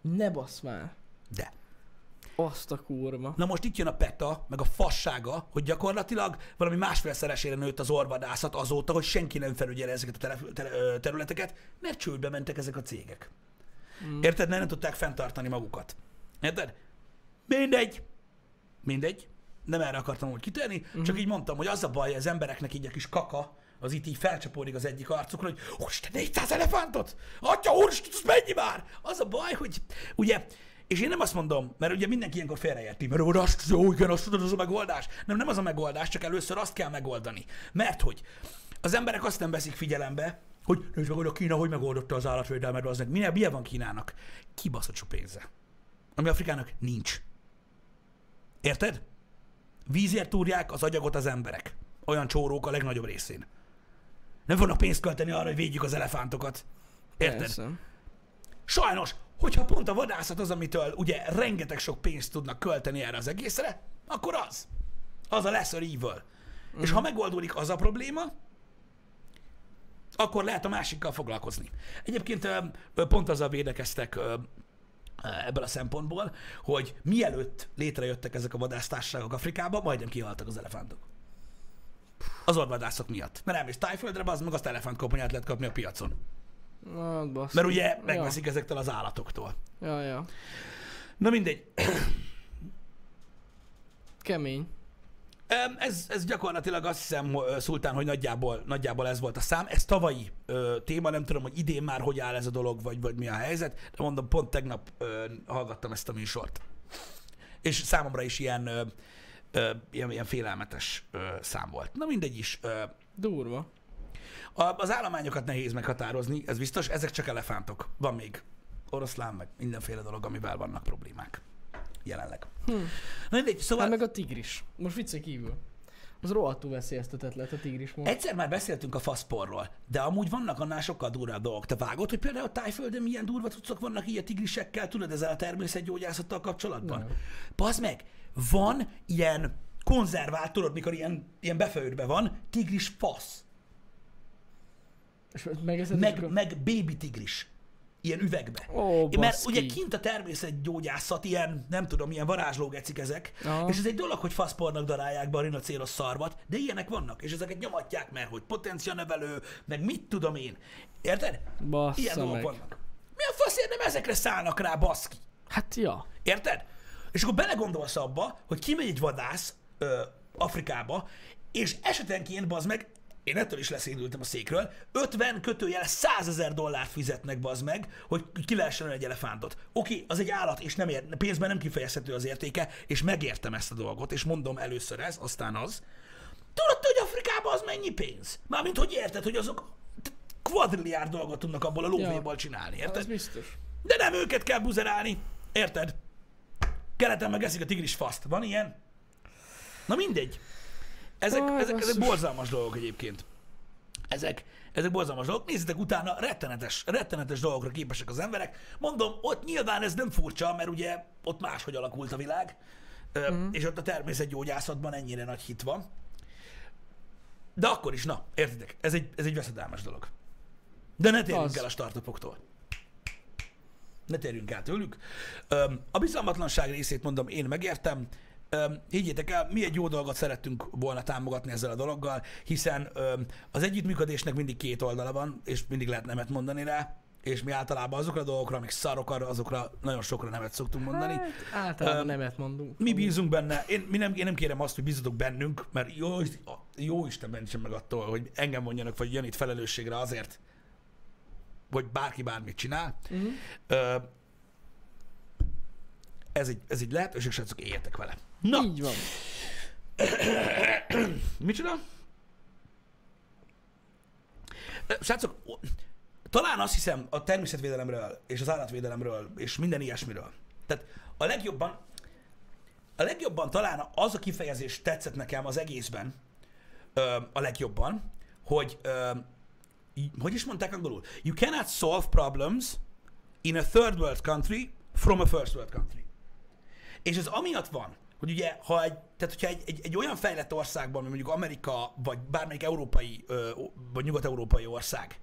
Ne basz már. De. Azt a kurva. Na most itt jön a peta, meg a fassága, hogy gyakorlatilag valami másfélszeresére nőtt az orvadászat azóta, hogy senki nem felügyel ezeket a tele- ö, területeket, mert csődbe mentek ezek a cégek. Mm. Érted? Mert nem tudták fenntartani magukat. Érted? Mindegy. Mindegy. Nem erre akartam úgy kitérni, mm. csak így mondtam, hogy az a baj, az embereknek így a kis kaka, az itt így felcsapódik az egyik arcukra, hogy úristen, 400 elefántot! Atya úristen, ez mennyi már? Az a baj, hogy ugye, és én nem azt mondom, mert ugye mindenki ilyenkor félreérti, mert hogy azt, jó, igen, azt tudod, az a megoldás. Nem, nem az a megoldás, csak először azt kell megoldani. Mert hogy az emberek azt nem veszik figyelembe, hogy nézd meg, hogy a Kína hogy megoldotta az állatvédelmet, az meg. Milyen, milyen van Kínának? Kibaszott pénze. Ami Afrikának nincs. Érted? Vízért túrják az agyagot az emberek. Olyan csórók a legnagyobb részén. Nem fognak pénzt költeni arra, hogy védjük az elefántokat. Érted? Persze. Sajnos, hogyha pont a vadászat az, amitől ugye rengeteg sok pénzt tudnak költeni erre az egészre, akkor az. Az a lesser evil. Mm. És ha megoldódik az a probléma, akkor lehet a másikkal foglalkozni. Egyébként pont azzal védekeztek ebből a szempontból, hogy mielőtt létrejöttek ezek a vadásztársaságok Afrikában, majdnem kihaltak az elefántok. Az orvadászok miatt. Mert elmész tájföldre, az meg azt elefántkoponyát lehet kapni a piacon. Na, basz. Mert ugye megveszik ezektől az állatoktól. Ja, ja. Na mindegy. Kemény. Ez, ez gyakorlatilag azt hiszem, Szultán, hogy nagyjából, nagyjából ez volt a szám. Ez tavalyi ö, téma, nem tudom, hogy idén már hogy áll ez a dolog, vagy, vagy mi a helyzet, de mondom, pont tegnap ö, hallgattam ezt a műsort. És számomra is ilyen, ö, ö, ilyen, ilyen félelmetes ö, szám volt. Na mindegy is. Ö, Durva. a, az állományokat nehéz meghatározni, ez biztos, ezek csak elefántok. Van még oroszlán, meg mindenféle dolog, amivel vannak problémák. Jelenleg. Hm. Na mindegy, szóval... Hát meg a tigris. Most viccen kívül. Az rohadtul veszélyeztetett lett a tigris most. Egyszer már beszéltünk a faszporról, de amúgy vannak annál sokkal durvább dolgok. Te vágod, hogy például a tájföldön milyen durva cuccok vannak így a tigrisekkel, tudod, ezzel a természetgyógyászattal kapcsolatban? Nem. Bazd meg, van ilyen konzervált, tudod, mikor ilyen, ilyen befőrbe van, tigris fasz, És megeszed meg, meg baby tigris. Ilyen üvegbe. Ó, Mert baszki. ugye kint a természetgyógyászat, ilyen, nem tudom, ilyen varázslógecik ezek, Aha. és ez egy dolog, hogy faszpornak darálják be a rinocéros szarvat, de ilyenek vannak, és ezeket nyomatják, mert hogy potencia növelő, meg mit tudom én. Érted? Bassza Ilyen dolgok meg. vannak. Mi a faszért nem ezekre szállnak rá, baszki? Hát ja. Érted? És akkor belegondolsz abba, hogy kimegy egy vadász ö, Afrikába, és esetenként, bazd meg, én ettől is leszédültem a székről, 50 kötőjel 100 ezer dollárt fizetnek, bazd meg, hogy ki lehessen egy elefántot. Oké, az egy állat, és nem ér, pénzben nem kifejezhető az értéke, és megértem ezt a dolgot, és mondom először ez, aztán az. Tudod, hogy Afrikában az mennyi pénz? Mármint, hogy érted, hogy azok kvadrilliárd dolgot tudnak abból a lóvéból csinálni, érted? Az biztos. De nem őket kell buzerálni. Érted? Keleten meg eszik a tigris faszt. Van ilyen? Na mindegy. Ezek, Aj, ezek, ezek borzalmas dolgok egyébként. Ezek, ezek borzalmas dolgok. Nézzétek utána, rettenetes, rettenetes dolgokra képesek az emberek. Mondom, ott nyilván ez nem furcsa, mert ugye ott máshogy alakult a világ, mm. és ott a természetgyógyászatban ennyire nagy hit van. De akkor is, na, értitek, ez egy, ez egy veszedelmes dolog. De ne térjünk Az. el a startupoktól. Ne térjünk el tőlük. A bizalmatlanság részét mondom, én megértem. Öm, higgyétek el, mi egy jó dolgot szerettünk volna támogatni ezzel a dologgal, hiszen öm, az együttműködésnek mindig két oldala van, és mindig lehet nemet mondani rá, és mi általában azokra a dolgokra, amik szarok, arra, azokra nagyon sokra nemet szoktunk mondani. Hát, általában Öm, nemet mondunk. Mi bízunk benne, én, mi nem, én nem kérem azt, hogy bízatok bennünk, mert jó, jó Isten mentsen meg attól, hogy engem mondjanak, vagy Janit felelősségre azért, hogy bárki bármit csinál. Uh-huh. Ö, ez egy, ez egy lehetőség, srácok, éljetek vele. Na, Így van. micsoda? Srácok, talán azt hiszem a természetvédelemről és az állatvédelemről és minden ilyesmiről. Tehát a legjobban, a legjobban talán az a kifejezés tetszett nekem az egészben, ö, a legjobban, hogy ö, hogy is mondták angolul? You cannot solve problems in a third world country from a first world country. És ez amiatt van, hogy ugye, ha egy, tehát hogyha egy, egy, egy olyan fejlett országban, mint mondjuk Amerika, vagy bármelyik európai, ö, vagy nyugat-európai ország,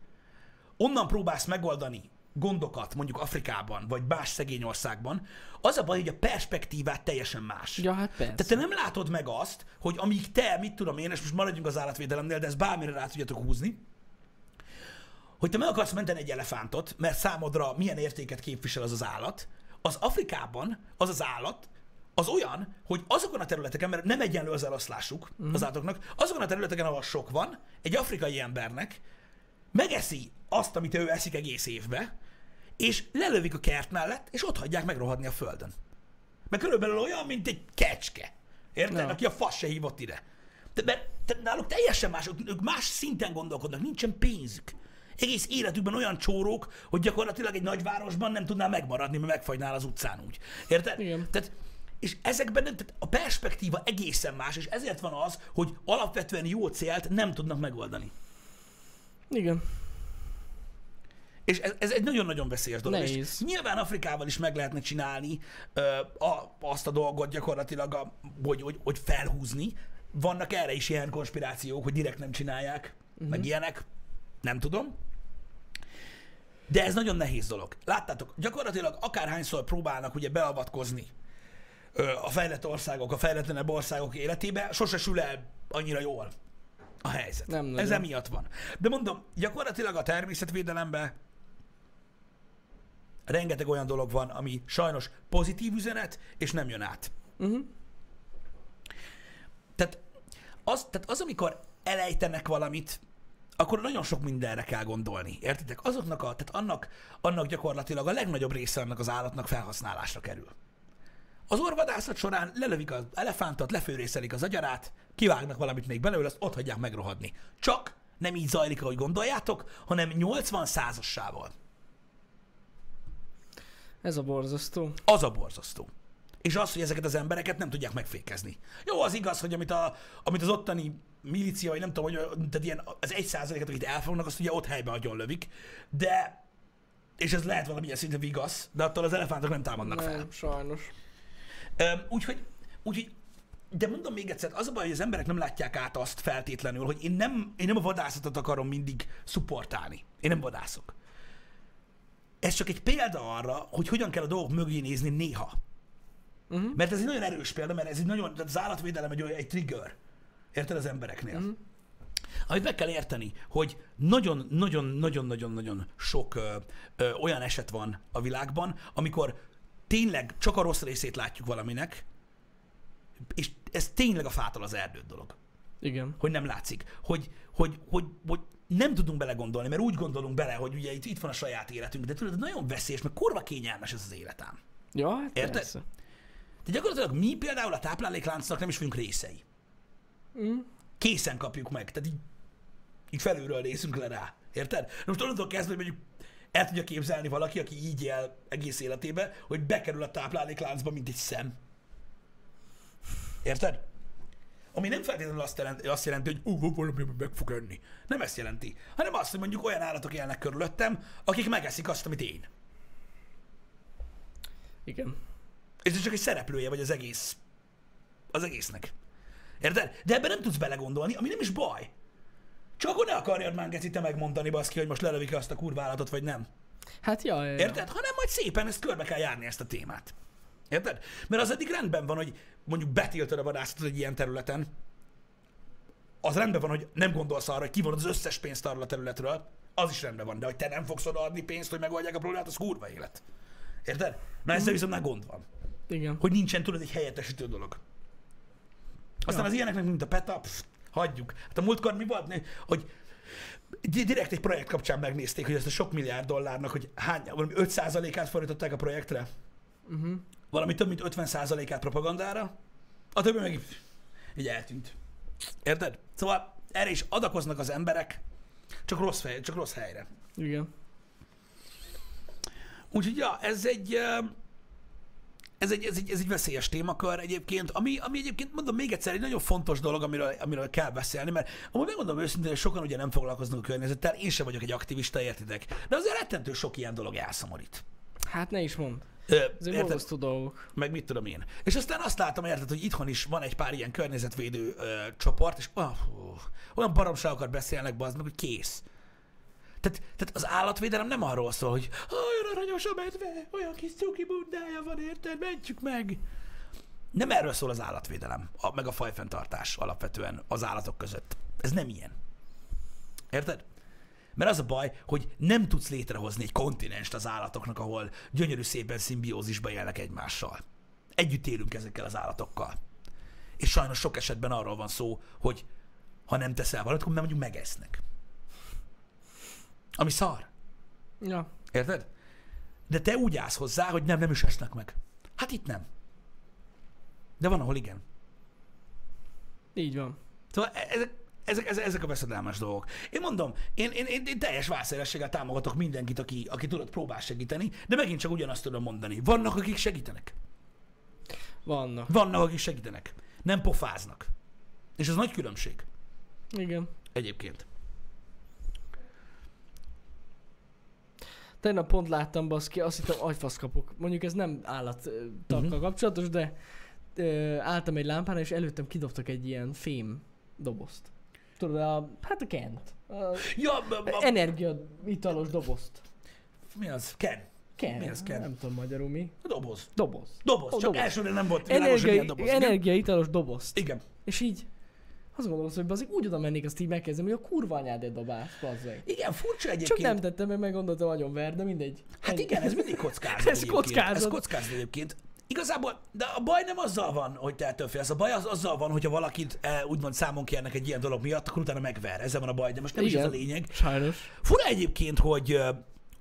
onnan próbálsz megoldani gondokat, mondjuk Afrikában, vagy más szegény országban, az a baj, hogy a perspektívát teljesen más. Ja, hát persze. Tehát te nem látod meg azt, hogy amíg te, mit tudom én, és most maradjunk az állatvédelemnél, de ezt bármire rá tudjátok húzni, hogy te meg akarsz menteni egy elefántot, mert számodra milyen értéket képvisel az az állat, az Afrikában az az állat, az olyan, hogy azokon a területeken, mert nem egyenlő az eloszlásuk Mhm. az állatoknak, azokon a területeken, ahol sok van, egy afrikai embernek megeszi azt, amit ő eszik egész évbe, és lelövik a kert mellett, és ott hagyják megrohadni a földön. Mert körülbelül olyan, mint egy kecske. Érted? Ja. Aki a fasz se hívott ide. De, mert te, náluk teljesen más, ők, ők más szinten gondolkodnak, nincsen pénzük. Egész életükben olyan csórók, hogy gyakorlatilag egy nagyvárosban nem tudnál megmaradni, mert megfagynál az utcán úgy. Érted? Igen. Tehát, és ezekben tehát a perspektíva egészen más, és ezért van az, hogy alapvetően jó célt nem tudnak megoldani. Igen. És ez, ez egy nagyon-nagyon veszélyes dolog. És Nehéz. nyilván Afrikával is meg lehetne csinálni ö, a, azt a dolgot gyakorlatilag, a, hogy, hogy, hogy felhúzni. Vannak erre is ilyen konspirációk, hogy direkt nem csinálják, uh-huh. meg ilyenek. Nem tudom. De ez nagyon nehéz dolog. Láttátok, gyakorlatilag akárhányszor próbálnak ugye beavatkozni a fejlett országok, a fejletlenebb országok életébe, sose sül el annyira jól a helyzet. Nem nagyon. Ez emiatt van. De mondom, gyakorlatilag a természetvédelemben rengeteg olyan dolog van, ami sajnos pozitív üzenet, és nem jön át. Uh-huh. Tehát az, tehát az, amikor elejtenek valamit, akkor nagyon sok mindenre kell gondolni. Értitek? Azoknak a, tehát annak, annak gyakorlatilag a legnagyobb része annak az állatnak felhasználásra kerül. Az orvadászat során lelövik az elefántot, lefőrészelik az agyarát, kivágnak valamit még belőle, azt ott hagyják megrohadni. Csak nem így zajlik, ahogy gondoljátok, hanem 80 százassával. Ez a borzasztó. Az a borzasztó. És az, hogy ezeket az embereket nem tudják megfékezni. Jó, az igaz, hogy amit, a, amit az ottani milícia, vagy nem tudom, hogy tehát ilyen, az egy százaléket, akit elfognak, azt ugye ott helyben agyon lövik, de és ez lehet valamilyen szintű vigasz, de attól az elefántok nem támadnak fel. Nem, sajnos. Úgyhogy, úgyhogy, de mondom még egyszer, az a baj, hogy az emberek nem látják át azt feltétlenül, hogy én nem, én nem a vadászatot akarom mindig szupportálni. Én nem vadászok. Ez csak egy példa arra, hogy hogyan kell a dolgok mögé nézni néha. Uh-huh. Mert ez egy nagyon erős példa, mert ez egy nagyon, tehát az állatvédelem egy, olyan, egy trigger. Érted az embereknél? Mhm. Amit meg kell érteni, hogy nagyon-nagyon-nagyon-nagyon-nagyon sok ö, ö, olyan eset van a világban, amikor tényleg csak a rossz részét látjuk valaminek, és ez tényleg a fától az erdőt dolog. Igen. Hogy nem látszik. Hogy, hogy, hogy, hogy nem tudunk belegondolni, mert úgy gondolunk bele, hogy ugye itt, itt van a saját életünk, de tudod, nagyon veszélyes, mert kurva kényelmes ez az életem. Ja, hát Érted? persze. De gyakorlatilag mi például a táplálékláncnak nem is vagyunk részei. Mm. Készen kapjuk meg, tehát így, így felülről nézünk le rá. Érted? Most onnantól kezdve, hogy mondjuk el tudja képzelni valaki, aki így él egész életébe, hogy bekerül a táplálékláncba, mint egy szem. Érted? Ami nem feltétlenül azt jelenti, azt jelenti hogy uh, valami meg fog enni. Nem ezt jelenti. Hanem azt, hogy mondjuk olyan állatok élnek körülöttem, akik megeszik azt, amit én. Igen. És ez csak egy szereplője vagy az egész, az egésznek. Érted? De ebben nem tudsz belegondolni, ami nem is baj. Csak akkor ne akarjad már Geci, te megmondani, baszki, hogy most lelövik azt a kurválatot, vagy nem. Hát ja, ja, ja. Érted? Hanem majd szépen ezt körbe kell járni ezt a témát. Érted? Mert az eddig rendben van, hogy mondjuk betiltod a vadászatot egy ilyen területen, az rendben van, hogy nem gondolsz arra, hogy kivonod az összes pénzt arról a területről, az is rendben van, de hogy te nem fogsz odaadni pénzt, hogy megoldják a problémát, az kurva élet. Érted? Na ezzel viszont már gond van. Igen. Hogy nincsen, tudod, egy helyettesítő dolog. Aztán Ja. az ilyeneknek, mint a PETA, pff, hagyjuk. Hát a múltkor mi volt, hogy di- direkt egy projekt kapcsán megnézték, hogy ezt a sok milliárd dollárnak, hogy hány, valami 5%-át fordították a projektre, Uh-huh. valami több mint 50%-át propagandára, a többi meg így- eltűnt. Érted? Szóval erre is adakoznak az emberek, csak rossz, fej, csak rossz helyre. Igen. Úgyhogy ja, ez egy, ez egy, ez egy, ez egy veszélyes témakör egyébként, ami, ami egyébként mondom még egyszer egy nagyon fontos dolog, amiről, amiről kell beszélni, mert amúgy megmondom őszintén, hogy sokan ugye nem foglalkoznak a környezettel, én sem vagyok egy aktivista, értitek, de azért rettentő sok ilyen dolog elszomorít. Hát ne is mond. Ö, Ezek borzasztó dolgok. meg mit tudom én. És aztán azt látom, érted, hogy itthon is van egy pár ilyen környezetvédő ö, csoport, és oh, olyan baromságokat beszélnek, bazd meg, hogy kész. Tehát, tehát az állatvédelem nem arról szól, hogy "Ó, olyan aranyos a medve, olyan kis cuki bundája van, érted, mentjük meg. Nem erről szól az állatvédelem, a, meg a fajfenntartás alapvetően az állatok között. Ez nem ilyen. Érted? Mert az a baj, hogy nem tudsz létrehozni egy kontinenst az állatoknak, ahol gyönyörű szépen szimbiózisban élnek egymással. Együtt élünk ezekkel az állatokkal. És sajnos sok esetben arról van szó, hogy ha nem teszel valamit, akkor nem mondjuk megesznek. Ami szar. Ja. Érted? De te úgy állsz hozzá, hogy nem, nem is esnek meg. Hát itt nem. De van, ahol igen. Így van. Szóval e- ezek, ezek, ezek, ezek a veszedelmes dolgok. Én mondom, én, én, én, én teljes válszélességgel támogatok mindenkit, aki, aki tudod, próbál segíteni, de megint csak ugyanazt tudom mondani. Vannak, akik segítenek. Vannak. Vannak, akik segítenek. Nem pofáznak. És ez nagy különbség Igen. egyébként. Tegnap pont láttam baszki, azt hittem agyfasz kapok. Mondjuk ez nem állattakkal Mhm. uh-huh. kapcsolatos, de ö, álltam egy lámpán, és előttem kidobtak egy ilyen fém dobozt. Tudod, a, hát a Kent. A Ja, b- b- energia italos dobozt. mi az? Ken. Ken. Mi ez, Ken? Nem tudom magyarul mi. Doboz. Doboz. Doboz. Ó, Csak doboz. elsőre nem volt világos, Energia, doboz. Igen? energia italos dobozt. Igen. És így azt gondolom, hogy úgy oda mennék, azt így megkezdem, hogy a kurva anyád dobás, bazzeg. Igen, furcsa egyébként. Csak nem tettem, mert meggondoltam, nagyon ver, de mindegy. Hát igen, ez mindig kockázat. Ez kockázat. Ez kockázat egyébként. igazából, de a baj nem azzal van, hogy te ettől félsz. A baj az azzal van, hogyha valakit e, úgymond számon kérnek egy ilyen dolog miatt, akkor utána megver. Ezzel van a baj, de most nem Igen. is ez a lényeg. Sajnos. Fura egyébként, hogy, ö,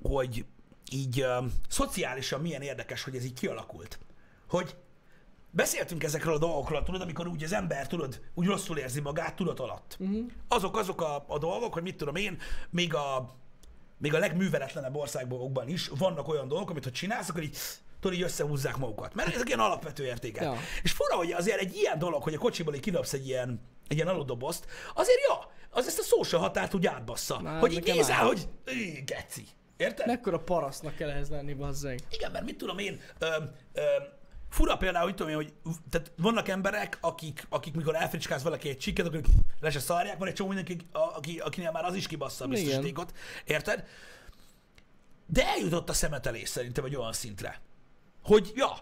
hogy így ö, szociálisan milyen érdekes, hogy ez így kialakult. Hogy beszéltünk ezekről a dolgokról, tudod, amikor úgy az ember, tudod, úgy rosszul érzi magát tudat alatt. Uh-huh. Azok azok a, a dolgok, hogy mit tudom én, még a, még a legműveletlenebb országokban is vannak olyan dolgok, amit ha csinálsz, akkor így tudod, így összehúzzák magukat. Mert ezek ilyen alapvető értékek. Ja. És fura, hogy azért egy ilyen dolog, hogy a kocsiból így kidobsz egy ilyen, egy ilyen aludobozt, azért ja, az ezt a social határt úgy átbassza. Már hogy így nézel, hogy geci. Érted? Mekkora parasztnak kell ehhez lenni, bazzeg. Igen, mert mit tudom én, ö, ö, fura például, hogy tudom én, hogy tehát vannak emberek, akik, akik mikor elfricskáz valaki egy csikket, akkor le se szarják, van egy csomó mindenki, aki, akinél már az is kibassza a biztosítékot. Érted? De eljutott a szemetelés szerintem egy olyan szintre, hogy ja,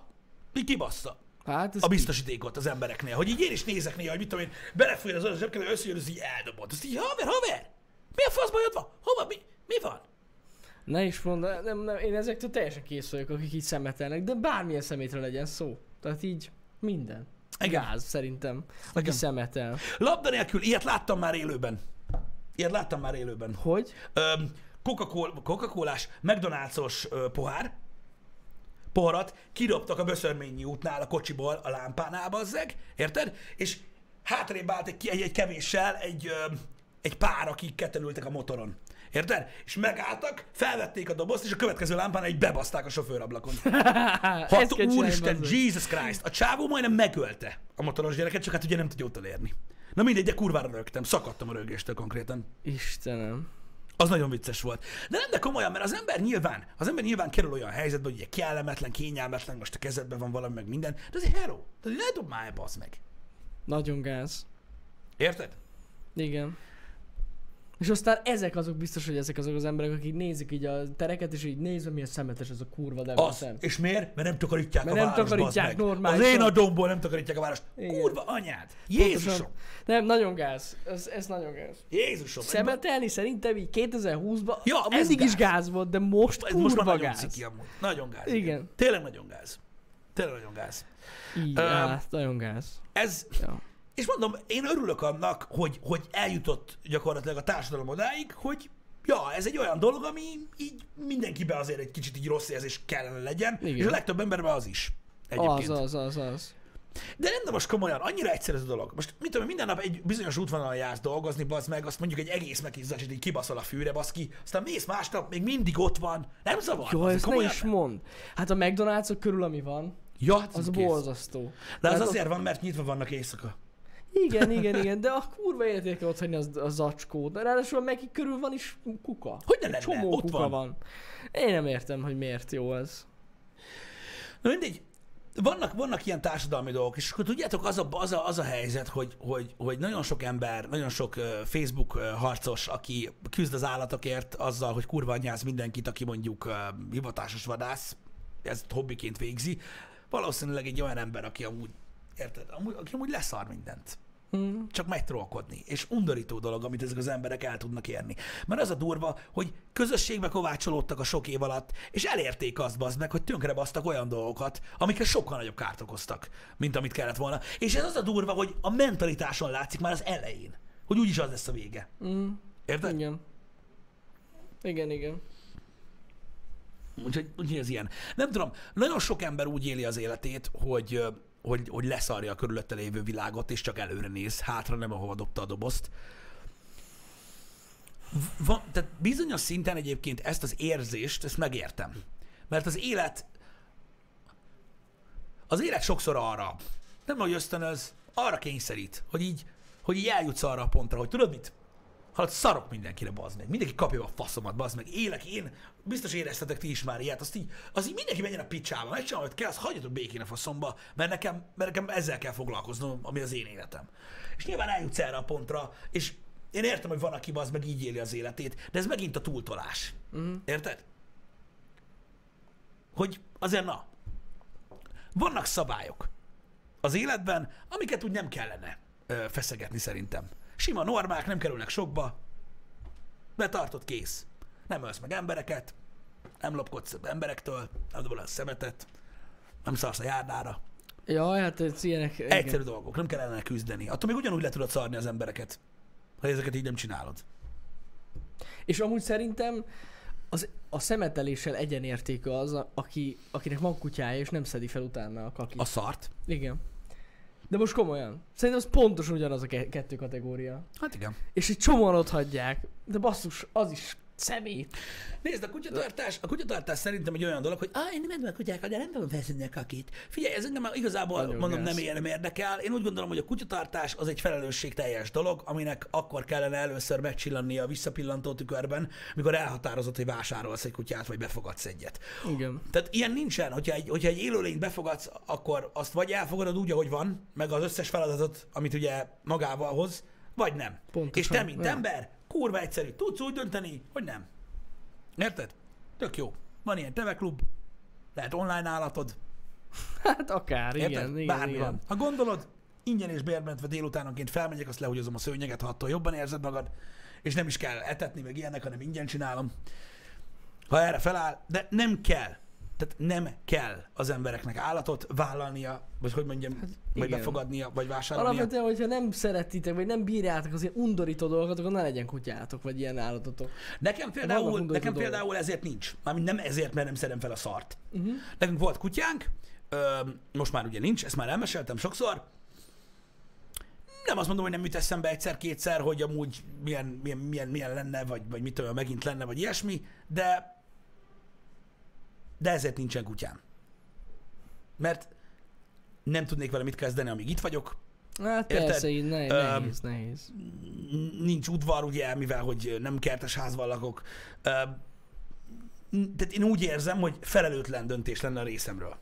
így kibassza. Hát a biztosítékot az embereknél. Hogy így én is nézek néha, hogy mit tudom én, belefújja az zsebkedő, összejön, az így eldobott. Azt így, haver, haver, mi a fasz bajod van? Hova, mi, mi van? Ne is mondd, nem, nem, én ezektől teljesen kész vagyok, akik így szemetelnek, de bármilyen szemétre legyen szó. Tehát így minden. Igen. Gáz szerintem, aki Igen. szemetel. Labda nélkül, ilyet láttam már élőben. Ilyet láttam már élőben. Hogy? Öm, Coca-Colás, McDonald's-os ö, pohár, poharat kidobtak a Böszörményi útnál a kocsiból a lámpánál, bazzeg, érted? És hátrébb állt egy, egy, egy kevéssel egy, ö, egy pár, akik ketten ültek a motoron. Érted? És megálltak, felvették a dobozt, és a következő lámpán egy bebaszták a sofőrablakon. Hat, úristen, Jesus Christ! A csávó majdnem megölte a motoros gyereket, csak hát ugye nem tudja utolérni. Na mindegy, de kurvára rögtem, szakadtam a rögéstől konkrétan. Istenem. Az nagyon vicces volt. De nem, de komolyan, mert az ember nyilván, az ember nyilván kerül olyan helyzetbe, hogy ugye kellemetlen, kényelmetlen, most a kezedben van valami, meg minden, de azért hero, tehát ne dob már meg. Nagyon gáz. Érted? Igen. És aztán ezek azok biztos, hogy ezek azok az emberek, akik nézik így a tereket, és így nézve, milyen szemetes ez a kurva de az. Szem. És miért? Mert nem takarítják Mert a nem takarítják normálisan. Az én adomból nem takarítják a várost. Igen. Kurva anyád! Jézusom! Nem, nagyon gáz. Ez, ez nagyon gáz. Jézusom! Szemetelni szerintem így 2000-20-ban ja, mindig gáz. is gáz volt, de most ez kurva most gáz. Ciki, amúgy. Nagyon gáz. Igen. igen. Tényleg nagyon gáz. Tényleg nagyon gáz. Így, uh, nagyon gáz. Ez, ja. És mondom, én örülök annak, hogy, hogy eljutott gyakorlatilag a társadalom odáig, hogy ja, ez egy olyan dolog, ami így mindenkiben azért egy kicsit így rossz érzés kellene legyen, Igen. és a legtöbb emberben az is. Egyébként. Az, az, az, az. De nem, most komolyan, annyira egyszerű ez a dolog. Most mit tudom, minden nap egy bizonyos útvonalon jársz dolgozni, bazd meg, azt mondjuk egy egész megizzacs, így kibaszol a fűre, basz ki, aztán mész másnap, még mindig ott van. Nem zavar. Jó, ezt ne is mond. Hát a McDonald's körül, ami van, ja, hát az borzasztó. De az azért van, mert nyitva vannak éjszaka. Igen, igen, igen, de a kurva életét kell ott hagyni az, a zacskót. Ráadásul meg körül van is kuka. Hogy ne lenne? Csomó ott kuka van. van. Én nem értem, hogy miért jó ez. Na mindegy, vannak, vannak ilyen társadalmi dolgok, és akkor tudjátok, az a, az a, az a helyzet, hogy, hogy, hogy nagyon sok ember, nagyon sok Facebook harcos, aki küzd az állatokért azzal, hogy kurva anyáz mindenkit, aki mondjuk uh, hivatásos vadász, ezt hobbiként végzi, valószínűleg egy olyan ember, aki amúgy, érted, amúgy, aki amúgy leszar mindent. Mm. Csak megy trollkodni. És undorító dolog, amit ezek az emberek el tudnak érni. Mert az a durva, hogy közösségbe kovácsolódtak a sok év alatt, és elérték azt bazd meg, hogy basztak olyan dolgokat, amikkel sokkal nagyobb kárt okoztak, mint amit kellett volna. És ez az a durva, hogy a mentalitáson látszik már az elején, hogy úgyis az lesz a vége. Mm. Érted? Igen. Igen, igen. Úgyhogy, úgyhogy ez ilyen. Nem tudom, nagyon sok ember úgy éli az életét, hogy hogy, hogy leszarja a körülötte lévő világot, és csak előre néz, hátra nem, ahova dobta a dobozt. Van, tehát bizonyos szinten egyébként ezt az érzést, ezt megértem. Mert az élet, az élet sokszor arra, nem hogy ösztönöz, arra kényszerít, hogy így, hogy így eljutsz arra a pontra, hogy tudod mit? Hát szarok mindenkire, bazd meg. Mindenki kapja a faszomat, bazd meg. Élek én, biztos éreztetek ti is már ilyet, azt így, az így mindenki menjen a picsába, megcsinálom, hogy kell, azt hagyjatok békén a faszomba, mert nekem, mert nekem ezzel kell foglalkoznom, ami az én életem. És nyilván eljutsz erre a pontra, és én értem, hogy van, aki az meg így éli az életét, de ez megint a túltolás. Uh-huh. Érted? Hogy azért na, vannak szabályok az életben, amiket úgy nem kellene ö, feszegetni szerintem. Sima normák, nem kerülnek sokba, betartott kész. Nem ölsz meg embereket, nem lopkodsz emberektől, nem dobol a szemetet, nem szarsz a járdára. Ja, hát ez ilyenek... igen. Egyszerű dolgok, nem kell ellene küzdeni. Attól még ugyanúgy le tudod szarni az embereket, ha ezeket így nem csinálod. És amúgy szerintem az, a szemeteléssel egyenértékű az, aki, akinek van kutyája, és nem szedi fel utána a kakit. A szart. Igen. De most komolyan. Szerintem az pontosan ugyanaz a ke- kettő kategória. Hát igen. És egy csomóan ott hagyják. De basszus, az is szemét. Nézd, a kutyatartás, a kutyatartás szerintem egy olyan dolog, hogy ah, én nem edem a kutyákat, de nem tudom felszedni a kakit. Figyelj, ez engem már igazából Nagyon mondom gáz. nem, ér, nem érdekel. Én úgy gondolom, hogy a kutyatartás az egy felelősségteljes dolog, aminek akkor kellene először megcsillannia a visszapillantó tükörben, mikor elhatározott, hogy vásárolsz egy kutyát, vagy befogadsz egyet. Igen. Tehát ilyen nincsen, hogyha egy, hogyha egy élőlényt befogadsz, akkor azt vagy elfogadod úgy, ahogy van, meg az összes feladatot, amit ugye magával hoz, vagy nem. Pontosan, És te, mint ja. ember, kurva egyszerű, tudsz úgy dönteni, hogy nem. Érted? Tök jó. Van ilyen teveklub, lehet online állatod, Hát akár, érted? igen, igen, Bármi igen. van. Ha gondolod, ingyen és bérmentve délutánonként felmegyek, azt lehúgyozom a szőnyeget, ha attól jobban érzed magad, és nem is kell etetni, meg ilyenek, hanem ingyen csinálom. Ha erre feláll, de nem kell. Tehát nem kell az embereknek állatot vállalnia, vagy hogy mondjam, hát, vagy igen. befogadnia, vagy vásárolnia. Alapvetően, hogyha nem szeretitek, vagy nem bírjátok az ilyen undorító dolgokat, akkor ne legyen kutyátok, vagy ilyen állatotok. Nekem például, nekem dolgok. például ezért nincs. Mármint nem ezért, mert nem szedem fel a szart. Uh-huh. Nekünk volt kutyánk, ö, most már ugye nincs, ezt már elmeséltem sokszor. Nem azt mondom, hogy nem jut eszembe egyszer-kétszer, hogy amúgy milyen, milyen, milyen, milyen lenne, vagy, vagy mit tudom, megint lenne, vagy ilyesmi, de de ezért nincsen kutyám. Mert nem tudnék vele mit kezdeni, amíg itt vagyok. Hát Érted? persze, így ne, nehéz, nehéz. Nincs udvar, ugye, mivel hogy nem kertes házban lakok. Ö, Tehát én úgy érzem, hogy felelőtlen döntés lenne a részemről.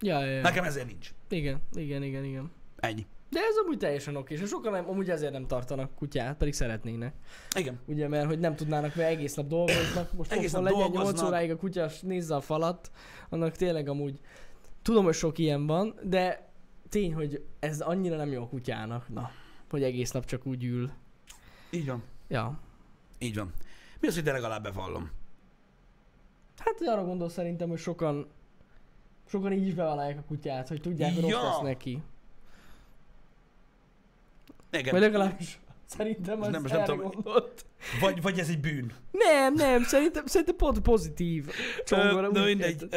Ja, ja, ja. Nekem ezért nincs. Igen, igen, igen, igen. Ennyi. De ez amúgy teljesen oké, és sokan nem, amúgy ezért nem tartanak kutyát, pedig szeretnének. Igen. Ugye, mert hogy nem tudnának, mert egész nap dolgoznak, most Egész nap legyen 8 dolgoznak. óráig a kutya, s nézze a falat, annak tényleg amúgy, tudom, hogy sok ilyen van, de tény, hogy ez annyira nem jó a kutyának, na, hogy egész nap csak úgy ül. Így van. Ja. Így van. Mi az, hogy de legalább bevallom? Hát arra gondol szerintem, hogy sokan sokan így is bevállalják a kutyát, hogy tudják, hogy Ja. rossz lesz neki. Igen. Vagy legalábbis szerintem az Nem, nem, tudom. gondolt. Vagy, vagy ez egy bűn. Nem, nem, szerintem, szerintem pont pozitív. Csongora, Na mindegy.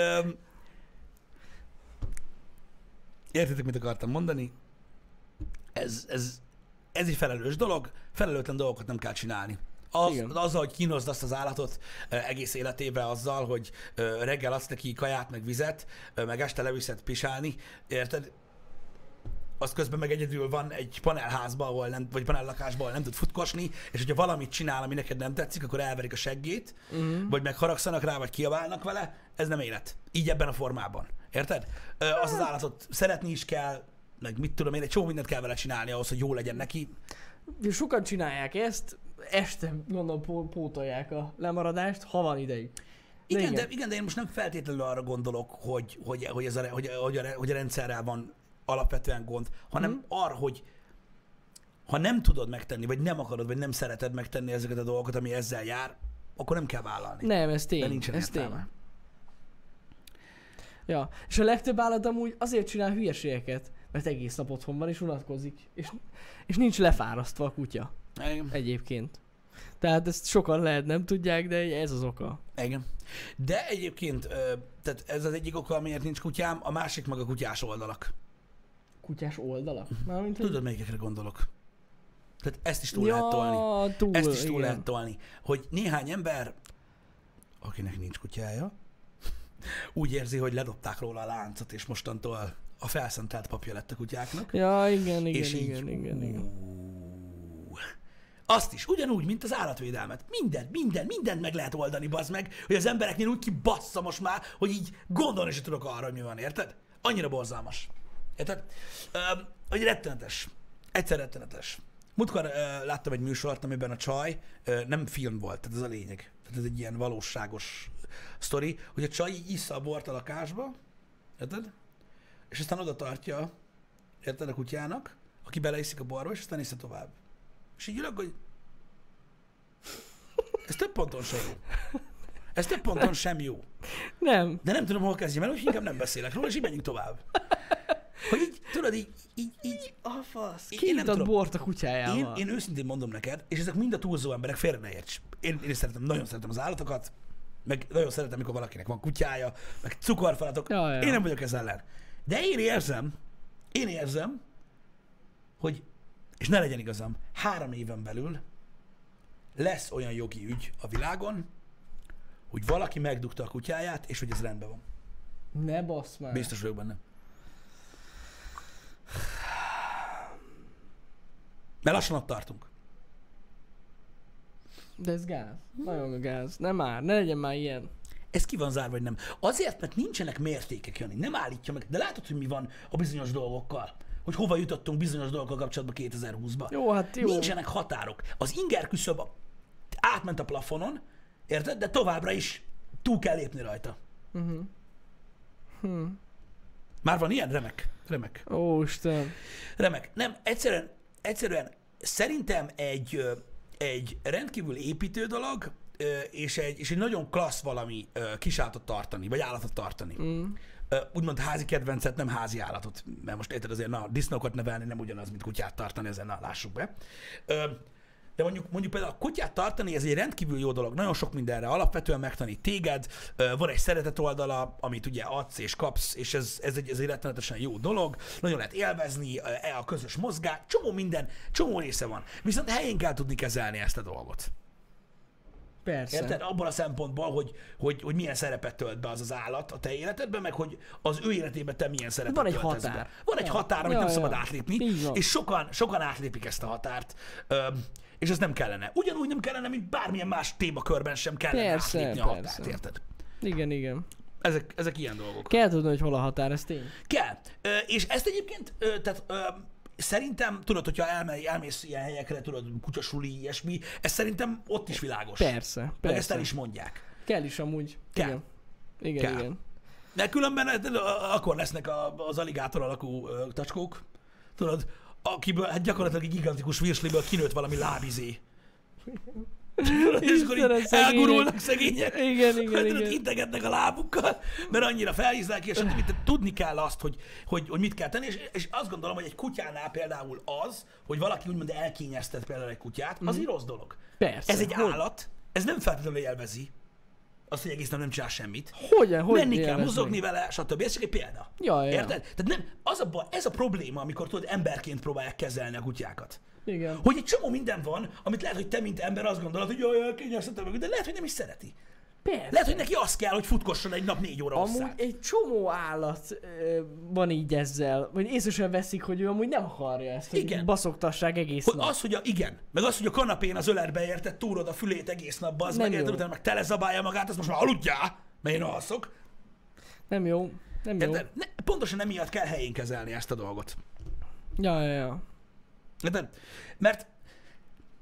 Értitek, mit akartam mondani? Ez, ez, ez egy felelős dolog, felelőtlen dolgokat nem kell csinálni. Az, Igen. azzal, hogy kínozd azt az állatot egész életében azzal, hogy reggel adsz neki kaját, meg vizet, meg este leviszed pisálni, érted? Az közben meg egyedül van egy panelházban, ahol nem, vagy panellakásban, ahol nem tud futkosni, és hogyha valamit csinál, ami neked nem tetszik, akkor elverik a seggét, Mhm. vagy megharagszanak rá, vagy kiabálnak vele, ez nem élet. Így ebben a formában. Érted? Ö, Az az állatot szeretni is kell, meg mit tudom én, egy csomó mindent kell vele csinálni ahhoz, hogy jó legyen neki. De sokan csinálják ezt, este gondolom pó- pótolják a lemaradást, ha van idejük. Igen, igen. de, igen, de én most nem feltétlenül arra gondolok, hogy, hogy, hogy, ez a, hogy, hogy, a, hogy a rendszerrel van alapvetően gond, hanem Mhm. arra, hogy ha nem tudod megtenni, vagy nem akarod, vagy nem szereted megtenni ezeket a dolgokat, ami ezzel jár, akkor nem kell vállalni. Nem, ez tény. de nincsen ez tény. értelme. Ja, és a legtöbb állat amúgy azért csinál hülyeségeket, mert egész nap otthon van és unatkozik, és, és nincs lefárasztva a kutya Igen. egyébként. Tehát ezt sokan lehet nem tudják, de ez az oka. Igen. De egyébként, tehát ez az egyik oka, amiért nincs kutyám, a másik meg a kutyás oldalak. Kutyás oldalak? Mármint, hogy... Tudod, melyikekre gondolok? Tehát ezt is túl lehet tolni. ja, túl, Ezt is túl igen. lehet tolni. Hogy néhány ember, akinek nincs kutyája, úgy érzi, hogy ledobták róla a láncot, és mostantól a felszentelt papja lett a kutyáknak. Ja, igen, igen, és igen, így, igen, igen. ú, Azt is, ugyanúgy, mint az állatvédelmet. Minden, minden, mindent meg lehet oldani, bazd meg, hogy az embereknél úgy kibassza most már, hogy így gondolni sem tudok arra, hogy mi van, érted? Annyira borzalmas. Érted? Öm, hogy rettenetes. Egyszer rettenetes. Múltkor ö, láttam egy műsort, amiben a csaj ö, nem film volt, tehát ez a lényeg. Tehát ez egy ilyen valóságos sztori, hogy a csaj így issza a bort a lakásba, érted? És aztán oda tartja, érted a kutyának, aki beleiszik a borba, és aztán iszza tovább. És így ülök, hogy ez több ponton sorú. Ez több ponton sem jó. Nem. De nem tudom, hol kezdjem el, úgyhogy inkább nem beszélek róla, és így menjünk tovább. Hogy így, tudod, így, így, így A fasz. Én- Ki én nem itat tudom. bort a kutyájával? én, én őszintén mondom neked, és ezek mind a túlzó emberek, félre ne érts. Én, én szeretem, nagyon szeretem az állatokat, meg nagyon szeretem, amikor valakinek van kutyája, meg cukorfalatok. Ja, ja. Én nem vagyok ez ellen. De én érzem, én érzem, hogy, és ne legyen igazam, három éven belül lesz olyan jogi ügy a világon, hogy valaki megdugta a kutyáját, és hogy ez rendben van. Ne bassz már. Biztos vagyok benne. Mert lassan ott tartunk. De ez gáz. Nagyon gáz. Nem már. Ne legyen már ilyen. Ez ki van zárva, vagy nem? Azért, mert nincsenek mértékek, Jani. Nem állítja meg. De látod, hogy mi van a bizonyos dolgokkal? Hogy hova jutottunk bizonyos dolgokkal kapcsolatban 2020-ban. Jó, hát jó. Nincsenek határok. Az inger küszöb a- átment a plafonon, érted? De továbbra is túl kell lépni rajta. Uh-huh. Hm. Már van ilyen? Remek. Remek. Ó, Isten. Remek. Nem, egyszerűen, egyszerűen szerintem egy, egy rendkívül építő dolog, és egy, és egy nagyon klassz valami kisállatot tartani, vagy állatot tartani. Mm. Úgymond házi kedvencet, nem házi állatot. Mert most érted azért, na, disznókat nevelni nem ugyanaz, mint kutyát tartani, ezen na, lássuk be. De mondjuk, mondjuk például a kutyát tartani, ez egy rendkívül jó dolog. Nagyon sok mindenre alapvetően megtanít téged. Van egy szeretet oldala, amit ugye adsz és kapsz, és ez, ez egy, ez egy rettenetesen jó dolog. Nagyon lehet élvezni, e a közös mozgás, csomó minden, csomó része van. Viszont helyén kell tudni kezelni ezt a dolgot. Persze. Érted? Abban a szempontból, hogy, hogy, hogy milyen szerepet tölt be az az állat a te életedben, meg hogy az ő életében te milyen szerepet Van egy határ. Be. Van egy határ, amit Ja, nem ja. szabad átlépni, és sokan, sokan átlépik ezt a határt, Öm, és ez nem kellene. Ugyanúgy nem kellene, mint bármilyen más témakörben sem kellene Persze, átlépni a határt, érted? Igen, igen. Ezek, ezek ilyen dolgok. Kell tudni, hogy hol a határ, ez tény. Kell. És ezt egyébként, tehát szerintem, tudod, hogyha elmegy, elmész ilyen helyekre, tudod, kutyasuli, ilyesmi, ez szerintem ott is világos. Persze, Meg persze. ezt el is mondják. Kell is amúgy. Kell. Igen. Igen, Kell. igen. De különben akkor lesznek az aligátor alakú tacskók, tudod, akiből hát gyakorlatilag egy gigantikus virsliből kinőtt valami lábizé. És akkor így elgurulnak szegények. Igen, igen, Tudod, igen. integetnek a lábukkal, mert annyira felhízlák, és stb. Tehát tudni kell azt, hogy, hogy, hogy mit kell tenni, és, és azt gondolom, hogy egy kutyánál például az, hogy valaki úgymond elkényeztet például egy kutyát, az egy rossz dolog. Persze. Ez egy hogy, állat, ez nem feltétlenül élvezi azt, hogy egész nap nem csinál semmit. Hogyan, hogy Menni kell, mozogni meg? vele, stb. Ez csak egy példa. Ja, ja. Érted? Tehát nem, az a baj, ez a probléma, amikor tudod, emberként próbálják kezelni a kutyákat. Igen. Hogy egy csomó minden van, amit lehet, hogy te, mint ember azt gondolod, hogy jaj, elkényeztetem meg, de lehet, hogy nem is szereti. Persze. Lehet, hogy neki az kell, hogy futkosson egy nap négy óra Amúgy hosszát. egy csomó állat ö, van így ezzel, vagy észre sem veszik, hogy ő amúgy nem akarja ezt, hogy Igen. baszoktassák egész Hogy nap. az, hogy a, igen, meg az, hogy a kanapén az ölerbe érted, túrod a fülét egész nap, az meg érted, utána meg telezabálja magát, azt most már aludjál, mert én alszok. Nem jó. Nem jó. Érted? Ne, pontosan emiatt kell helyén kezelni ezt a dolgot. Ja, ja, ja. Érted? Mert,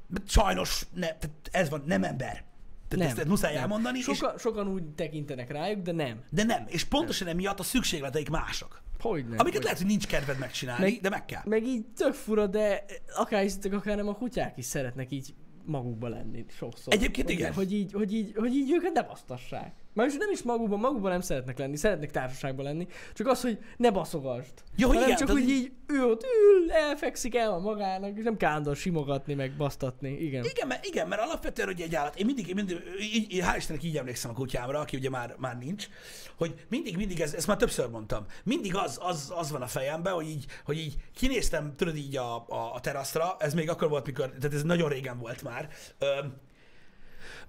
mert sajnos ne, ez van, nem ember. Tehát Nem, ezt, ezt muszáj nem. elmondani, és, Soka, sokan úgy tekintenek rájuk, de nem. de nem. És pontosan emiatt a szükségleteik mások. Hogy nem? Amiket hogy... lehet, hogy nincs kedved megcsinálni, Meg- de meg kell. Meg így tök fura, de akár hiszitek, akár nem, a kutyák is szeretnek így magukba lenni sokszor. Egyébként hogy, igen. Hogy így, hogy, így, hogy így őket ne basztassák. Már nem is magukban, magukban nem szeretnek lenni, szeretnek társaságban lenni, csak az, hogy ne baszogasd. Jó, Hanem igen, csak, hogy így- ő ott ül, elfekszik el a magának, és nem állandóan simogatni, meg basztatni. Igen. Igen, mert, igen, mert alapvetően hogy egy állat, én mindig, én mindig így, így, hál' Istennek így emlékszem a kutyámra, aki ugye már, már nincs, hogy mindig, mindig, ez, ezt már többször mondtam, mindig az, az, az van a fejemben, hogy így, hogy így kinéztem, tudod így a, a, a teraszra, ez még akkor volt, mikor, tehát ez nagyon régen volt már, ö,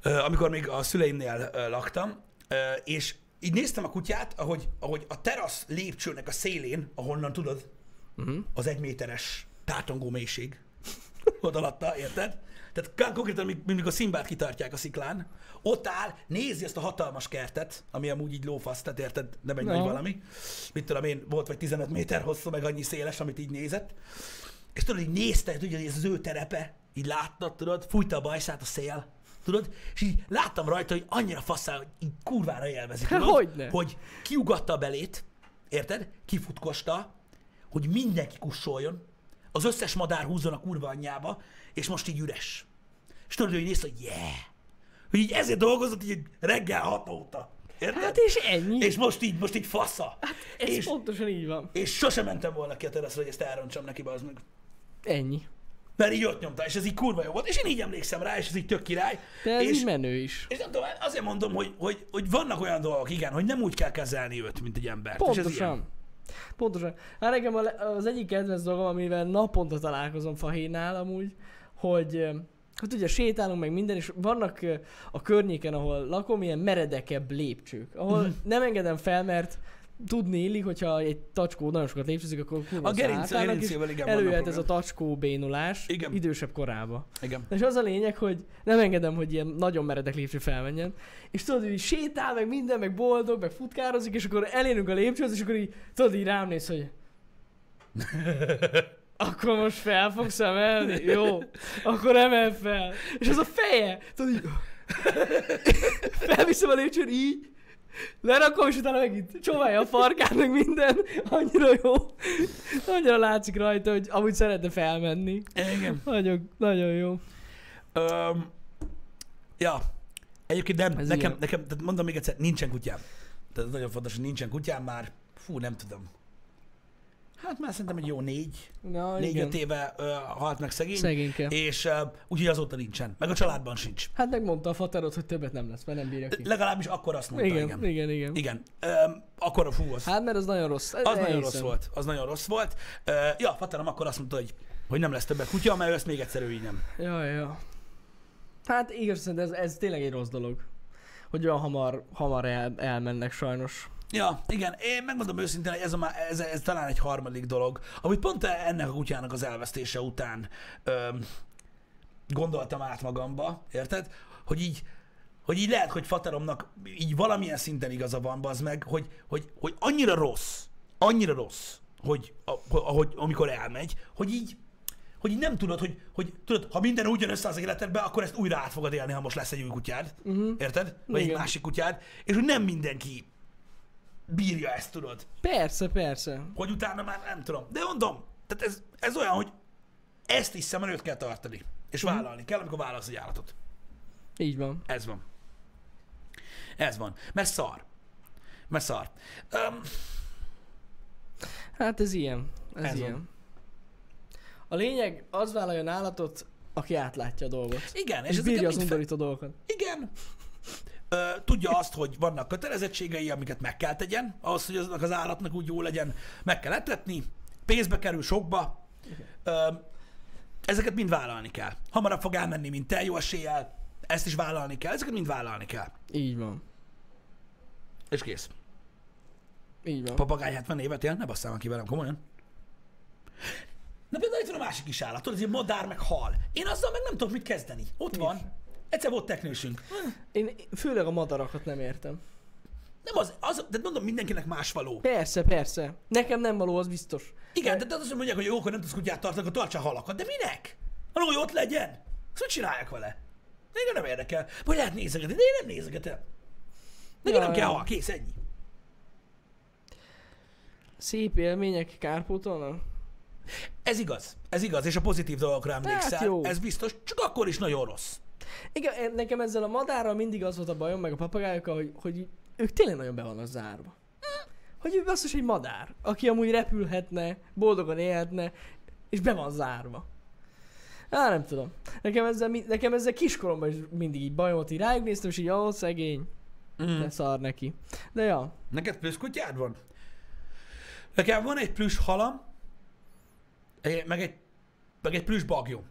ö, amikor még a szüleimnél ö, laktam, és így néztem a kutyát, ahogy, ahogy a terasz lépcsőnek a szélén, ahonnan tudod, Uh-huh. az egy méteres tátongó mélység. Ott alatta, érted? Tehát konkrétan, mint mikor Szimbát kitartják a sziklán, ott áll, nézi ezt a hatalmas kertet, ami amúgy így lófasz, tehát érted, nem egy Na. nagy valami. Mit tudom én, volt vagy 15 méter hosszú, meg annyi széles, amit így nézett. És tudod, így nézte, tudod, hogy ez az ő terepe, így látta, tudod, fújta a bajszát a szél, tudod, és így láttam rajta, hogy annyira faszál, hogy így kurvára élvezik, tudod, hogyne. hogy kiugatta a belét, érted, kifutkosta, hogy mindenki kussoljon, az összes madár húzzon a kurva anyjába, és most így üres. És tudod, hogy nézte, hogy yeah, hogy így ezért dolgozott így reggel 6 óta. Érted? Hát és ennyi. és most így, most így fasza. Ez és, pontosan így van. és sosem mentem volna ki a teraszra, hogy ezt elrontsam neki, az meg. Ennyi. Mert így ott nyomta, és ez így kurva jó volt, és én így emlékszem rá, és ez így tök király. De ez és, így menő is. és nem tudom, azért mondom, hogy, hogy, hogy vannak olyan dolgok, igen, hogy nem úgy kell kezelni őt, mint egy ilyen. Pontosan. Pontosan. Hát nekem az egyik kedvenc dolgom, amivel naponta találkozom Fahénál amúgy, hogy hogy ugye sétálunk meg minden, és vannak a környéken, ahol lakom, ilyen meredekebb lépcsők, ahol Mhm. nem engedem fel, mert tudni illik, hogyha egy tacskó nagyon sokat lépcsőzik, akkor A gerinc, gerincével igen előjöhet ez a tacskó bénulás Igen. idősebb korába. Igen. És az a lényeg, hogy nem engedem, hogy ilyen nagyon meredek lépcső felmenjen. És tudod, hogy sétál, meg minden, meg boldog, meg futkározik, és akkor elérünk a lépcsőhöz, és akkor így, tudod, így rám néz, hogy akkor most fel fogsz emelni? Jó, akkor emel fel. És az a feje, tudod így, felviszem a lépcsőn így, lerakom, és utána megint csóválja a farkát, meg minden. Annyira jó. Annyira látszik rajta, hogy amúgy szeretne felmenni. Igen. Nagyon, nagyon jó. Öm, ja, egyébként nem, Ez nekem, ilyen. nekem, tehát mondom még egyszer, nincsen kutyám. Tehát nagyon fontos, hogy nincsen kutyám már, fú, nem tudom. Hát már szerintem egy jó négy, Na, igen. négy-öt éve ö, halt meg szegény, Szegényke. és ö, úgyhogy azóta nincsen. Meg a családban sincs. Hát megmondta a faterod, hogy többet nem lesz, mert nem bírja ki. Legalábbis akkor azt mondta, Igen, igen. igen, igen. Igen. Öm, akkor fú, az, Hát mert az nagyon rossz. az nagyon Elhiszem. rossz volt. Az nagyon rossz volt. Ö, ja, Faterom akkor azt mondta, hogy, hogy nem lesz többet kutya, mert ő ezt még egyszer ő így nem. Ja, ja. Hát igaz, ez, ez tényleg egy rossz dolog. Hogy olyan hamar, hamar el, elmennek sajnos. Ja, igen, én megmondom őszintén, hogy ez, a, má- ez, ez talán egy harmadik dolog, amit pont ennek a kutyának az elvesztése után öm, gondoltam át magamba, érted? Hogy így, hogy így lehet, hogy Fateromnak így valamilyen szinten igaza van, az meg, hogy, hogy, hogy annyira rossz, annyira rossz, hogy ahogy, amikor elmegy, hogy így, hogy így nem tudod, hogy, hogy tudod, ha minden úgy jön össze az életedbe, akkor ezt újra át fogod élni, ha most lesz egy új kutyád. Uh-huh. Érted? Vagy egy Igen. másik kutyád. És hogy nem mindenki bírja ezt, tudod. Persze, persze. Hogy utána már nem tudom. De mondom, tehát ez, ez olyan, hogy ezt is szem előtt kell tartani. És Mhm. vállalni kell, amikor vállalsz egy állatot. Így van. Ez van. Ez van. Mert szar. Mert szar. Um, Hát ez ilyen. Ez, Ez ilyen. van. A lényeg, az vállaljon állatot, aki átlátja a dolgot. igen, és, És, bírja az undorító dolgokat. Igen. Tudja azt, hogy vannak kötelezettségei, amiket meg kell tegyen, ahhoz, hogy aznak az állatnak úgy jó legyen, meg kell etetni, pénzbe kerül sokba. Ö, ezeket mind vállalni kell. Hamarabb fog elmenni, mint te, jó eséllyel. Ezt is vállalni kell, ezeket mind vállalni kell. Így van. És kész. Így van. Papagáj 70 évet él, ne basszál ki velem, komolyan. Na például itt van a másik is állat, tudod, ez egy madár meg hal. Én azzal meg nem tudok mit kezdeni. Ott van. Egyszer volt teknősünk. Én főleg a madarakat nem értem. Nem az, az, de mondom, mindenkinek más való. Persze, persze. Nekem nem való, az biztos. Igen, de, de azt mondják, hogy jó, akkor nem tudsz kutyát tartani, akkor tartsál halakat. De minek? Arra, hogy ott legyen. Azt mit csinálják vele? Engem nem érdekel. Vagy lehet nézegetni, de én nem nézegetem. Nekem Ja, nem kell hal, kész, ennyi. Szép élmények kárpótolnak? Ez igaz. Ez igaz, és a pozitív dolgokra emlékszel. Hát jó. Ez biztos, csak akkor is nagyon rossz. Igen, nekem ezzel a madárral mindig az volt a bajom, meg a papagájokkal, hogy, hogy ők tényleg nagyon be vannak zárva. Hogy ő basszus egy madár, aki amúgy repülhetne, boldogan élhetne, és be van zárva. Á, nem tudom. Nekem ezzel, nekem ezzel kiskoromban is mindig így bajom volt, így rájuk néztem, és így, ó, szegény, Mm. de szar neki. De ja, Neked plusz kutyád van? Nekem van egy plusz halam, meg egy, meg egy plusz bagyom.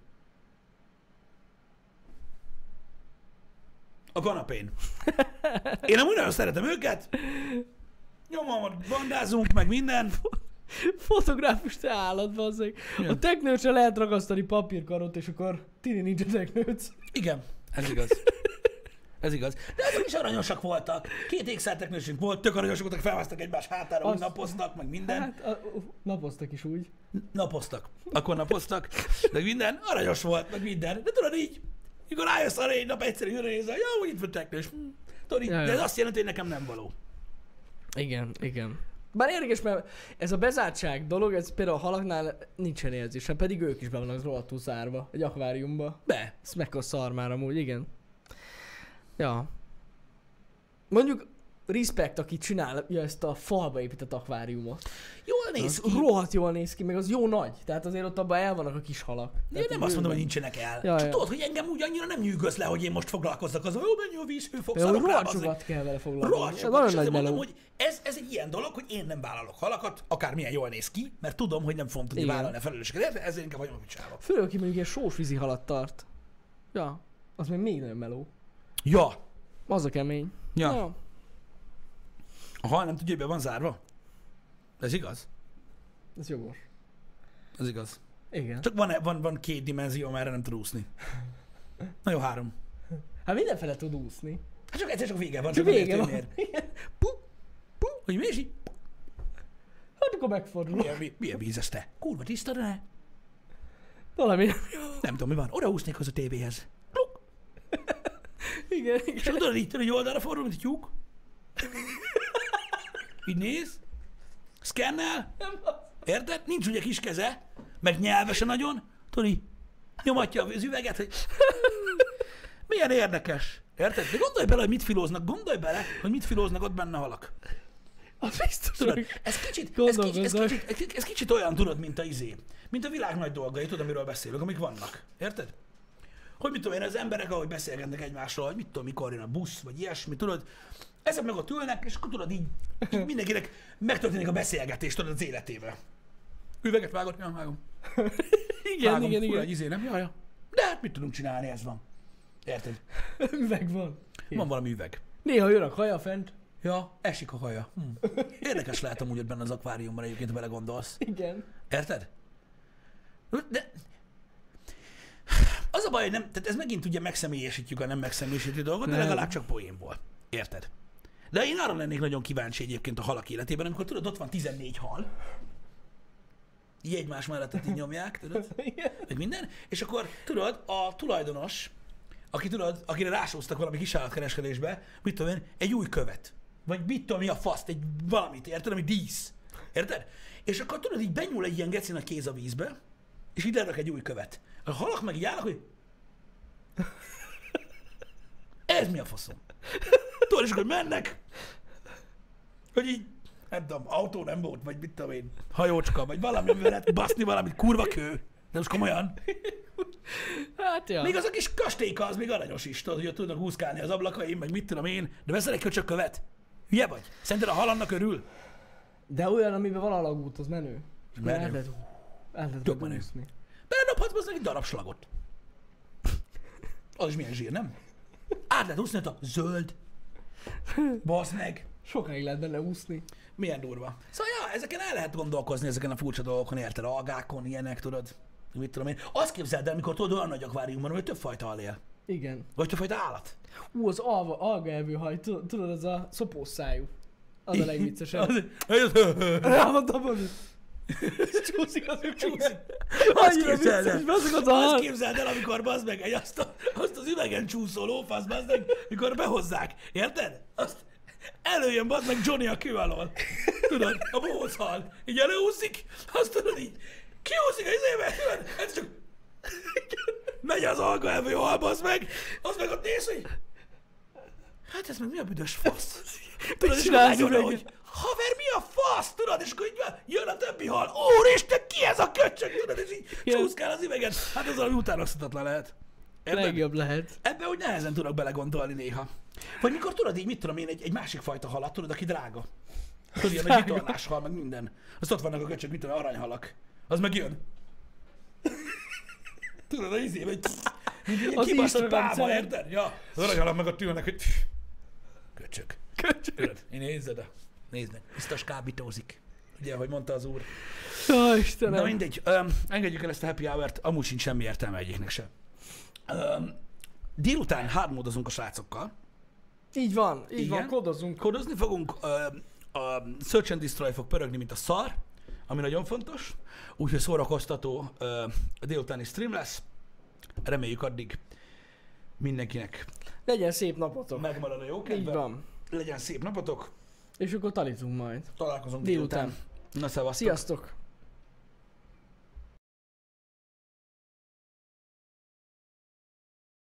A kanapén. Én nem nagyon szeretem őket. Nyomom, bandázunk, meg minden. fotográfus te állat, bazzeg. A teknőcsre lehet ragasztani papírkarot, és akkor tini nincs a teknőc. Igen, ez igaz. Ez igaz. De azok is aranyosak voltak. Két ékszerteknősünk volt, tök aranyosak voltak, felmásztak egymás hátára, úgy Azt- napoztak, meg minden. Hát, a, napoztak is úgy. Napoztak. Akkor napoztak, meg minden. Aranyos volt, meg minden. De tudod így, mikor rájössz arra egy nap egyszerű jön nézel, jó, hogy itt van teknős. Hm. Tudod, Ja, de ja. ez azt jelenti, hogy nekem nem való. Igen, igen. Bár érdekes, mert ez a bezártság dolog, ez például a halaknál nincsen érzésem, pedig ők is be vannak rohadtul zárva, egy akváriumba. Be. Ez mekkora szar már amúgy, igen. Ja. Mondjuk respect, aki csinálja ezt a falba épített akváriumot. Jól néz Az ki. rohadt jól néz ki, meg az jó nagy. Tehát azért ott abban el vannak a kis halak. Én Tehát nem azt mondom, hogy nincsenek el. Ja, Csak ja. tudod, hogy engem úgy annyira nem nyűgöz le, hogy én most foglalkozzak az, hogy jó, mennyi a vízhőfok, Ja, hogy szarok rá, rohadt kell vele foglalkozni. Rohadt sokat. És azért mondom, hogy ez, ez egy ilyen dolog, hogy én nem vállalok halakat, akármilyen jól néz ki, mert tudom, hogy nem fogom tudni Igen. vállalni a felelősséget, ezért inkább hagyom, hogy csinálok. Főleg, aki mondjuk ilyen sósvízi halat tart. Ja, az még még nagyon meló. Ja. Az a kemény. Ja. ja. A hal nem tudja, hogy be van zárva? Ez igaz? Ez jogos. Ez igaz. Igen. Csak van, van, van két dimenzió, amerre nem tud úszni. Na jó, három. Hát mindenfele tud úszni. Hát csak egyszer csak vége van, Csak vége van. Igen. Pu, pu. Hogy mi is így? Hát akkor megfordul. Milyen, mi- milyen víz ez te? Kurva tiszta, de ne? Valami nem jó. Nem tudom, mi van. Oda úsznék az a tévéhez. Kluk. Igen, És igen. tudod, így hogy oldalra fordul, mint egy tyúk. Így néz. Szkennel. Érted? Nincs ugye kis keze, meg nyelve se nagyon. Tudod, így nyomatja az üveget, hogy milyen érdekes. Érted? De gondolj bele, hogy mit filóznak. Gondolj bele, hogy mit filóznak ott benne halak. Az biztos, Tudod, ez kicsit, ez kicsit, ez, kicsit, ez kicsit olyan, tudod, mint a izé. Mint a világ nagy dolgai, tudod, amiről beszélünk, amik vannak. Érted? Hogy mit tudom én, az emberek, ahogy beszélgetnek egymásról, hogy mit tudom, mikor jön a busz, vagy ilyesmi, tudod, ezek meg ott ülnek, és akkor tudod így, így mindenkinek megtörténik a beszélgetés, tudod, az életével. Üveget vágott, ja, vágom. Igen, vágom, igen, igen. egy izé, nem? Jaja. De hát mit tudunk csinálni, ez van. Érted? Üveg van. Van valami üveg. Néha jön a kaja fent. Ja, esik a haja. Hm. Érdekes lehet amúgy ott benne az akváriumban egyébként, ha bele gondolsz. Igen. Érted? De az a baj, hogy nem, tehát ez megint ugye megszemélyesítjük a nem megszemélyesítő dolgot, de Nem. legalább csak poénból. Érted? De én arra lennék nagyon kíváncsi egyébként a halak életében, amikor tudod, ott van 14 hal, így egymás mellett így nyomják, tudod, meg minden, és akkor tudod, a tulajdonos, aki tudod, akire rásóztak valami kisállatkereskedésbe, mit tudom én, egy új követ. Vagy mit tudom, mi a faszt, egy valamit, érted, ami dísz. Érted? És akkor tudod, így benyúl egy ilyen geci nagy kéz a vízbe, és így lerak egy új követ. A halak meg így állnak, hogy ez mi a faszom? Tudod, és akkor mennek, hogy így, nem tudom, autó nem volt, vagy mit tudom én, hajócska, vagy valami, amivel lehet baszni valamit, kurva kő. De most komolyan. Hát ja. Még az a kis kastélyka, az még aranyos is, tudod, hogy ott tudnak húzkálni az ablakaim, meg mit tudom én, de veszel egy köcsökkövet. Hülye vagy? Szerinted a hal annak örül? De olyan, amiben van alagút, az menő. Menő. El lehet, el lehet menő. Beledobhatsz egy darab slagot. Az is milyen zsír, nem? Át lehet úszni, a zöld. Basz meg. Sokáig lehet benne úszni. Milyen durva. Szóval, ja, ezeken el lehet gondolkozni, ezeken a furcsa dolgokon, érted? Algákon, ilyenek, tudod? Mit tudom én. Azt képzeld el, amikor tudod, olyan nagy akváriumban, hogy több fajta hal él. Igen. Vagy több fajta állat. Ú, az alga, algaevő haj, tudod, az a szopós szájú. Az a legviccesebb. Az- Rámondtam, hogy csúszik az ő Csúszik. Azt képzeld el. az a Azt képzeld el, amikor bazd meg egy azt, a, azt az üvegen csúszó lófasz, bazd meg, mikor behozzák. Érted? Azt előjön bazd meg Johnny a kő alól. Tudod, a bohóc hal. Így előúszik, azt tudod így, kiúszik az izébe, tudod, ez csak megy az alga elvő hal, bazd meg, az meg ott néz, hogy hát ez meg mi a büdös fasz? Tudod, és csinálsz oda, hogy haver, mi a fasz, tudod, és akkor így jön a többi hal, úristen, ki ez a köcsög, tudod, és így csúszkál az üveget. Hát az valami utánozhatatlan lehet. Érted? Legjobb lehet. Ebbe úgy nehezen tudok belegondolni néha. Vagy mikor tudod így, mit tudom én, egy, egy másik fajta halat, tudod, aki drága. Tudod, ilyen nagy vitorlás hal, meg minden. Azt ott vannak a köcsök, mit tudom, aranyhalak. Az meg jön. Tudod, az izé, vagy Az kibaszott celeb. érted? Ja, az aranyhalak meg ott ülnek, hogy köcsök. Köcsög. Tudod, én nézed, de nézd meg, biztos kábítózik. Ugye, ahogy mondta az úr. Ja, Istenem. Na mindegy, öm, engedjük el ezt a happy hour-t, amúgy sincs semmi értelme egyiknek se. Öm, délután hármódozunk a srácokkal, Így van, így Igen. van, kodozunk. kodozni fogunk, öm, a Search and Destroy fog pörögni, mint a szar, ami nagyon fontos, úgyhogy szórakoztató a délutáni stream lesz. Reméljük addig mindenkinek Legyen szép napotok. megmarad a jó Így kedve. van. Legyen szép napotok, És akkor talítunk majd. találkozunk Délután. délután. Na szevasztok. Sziasztok!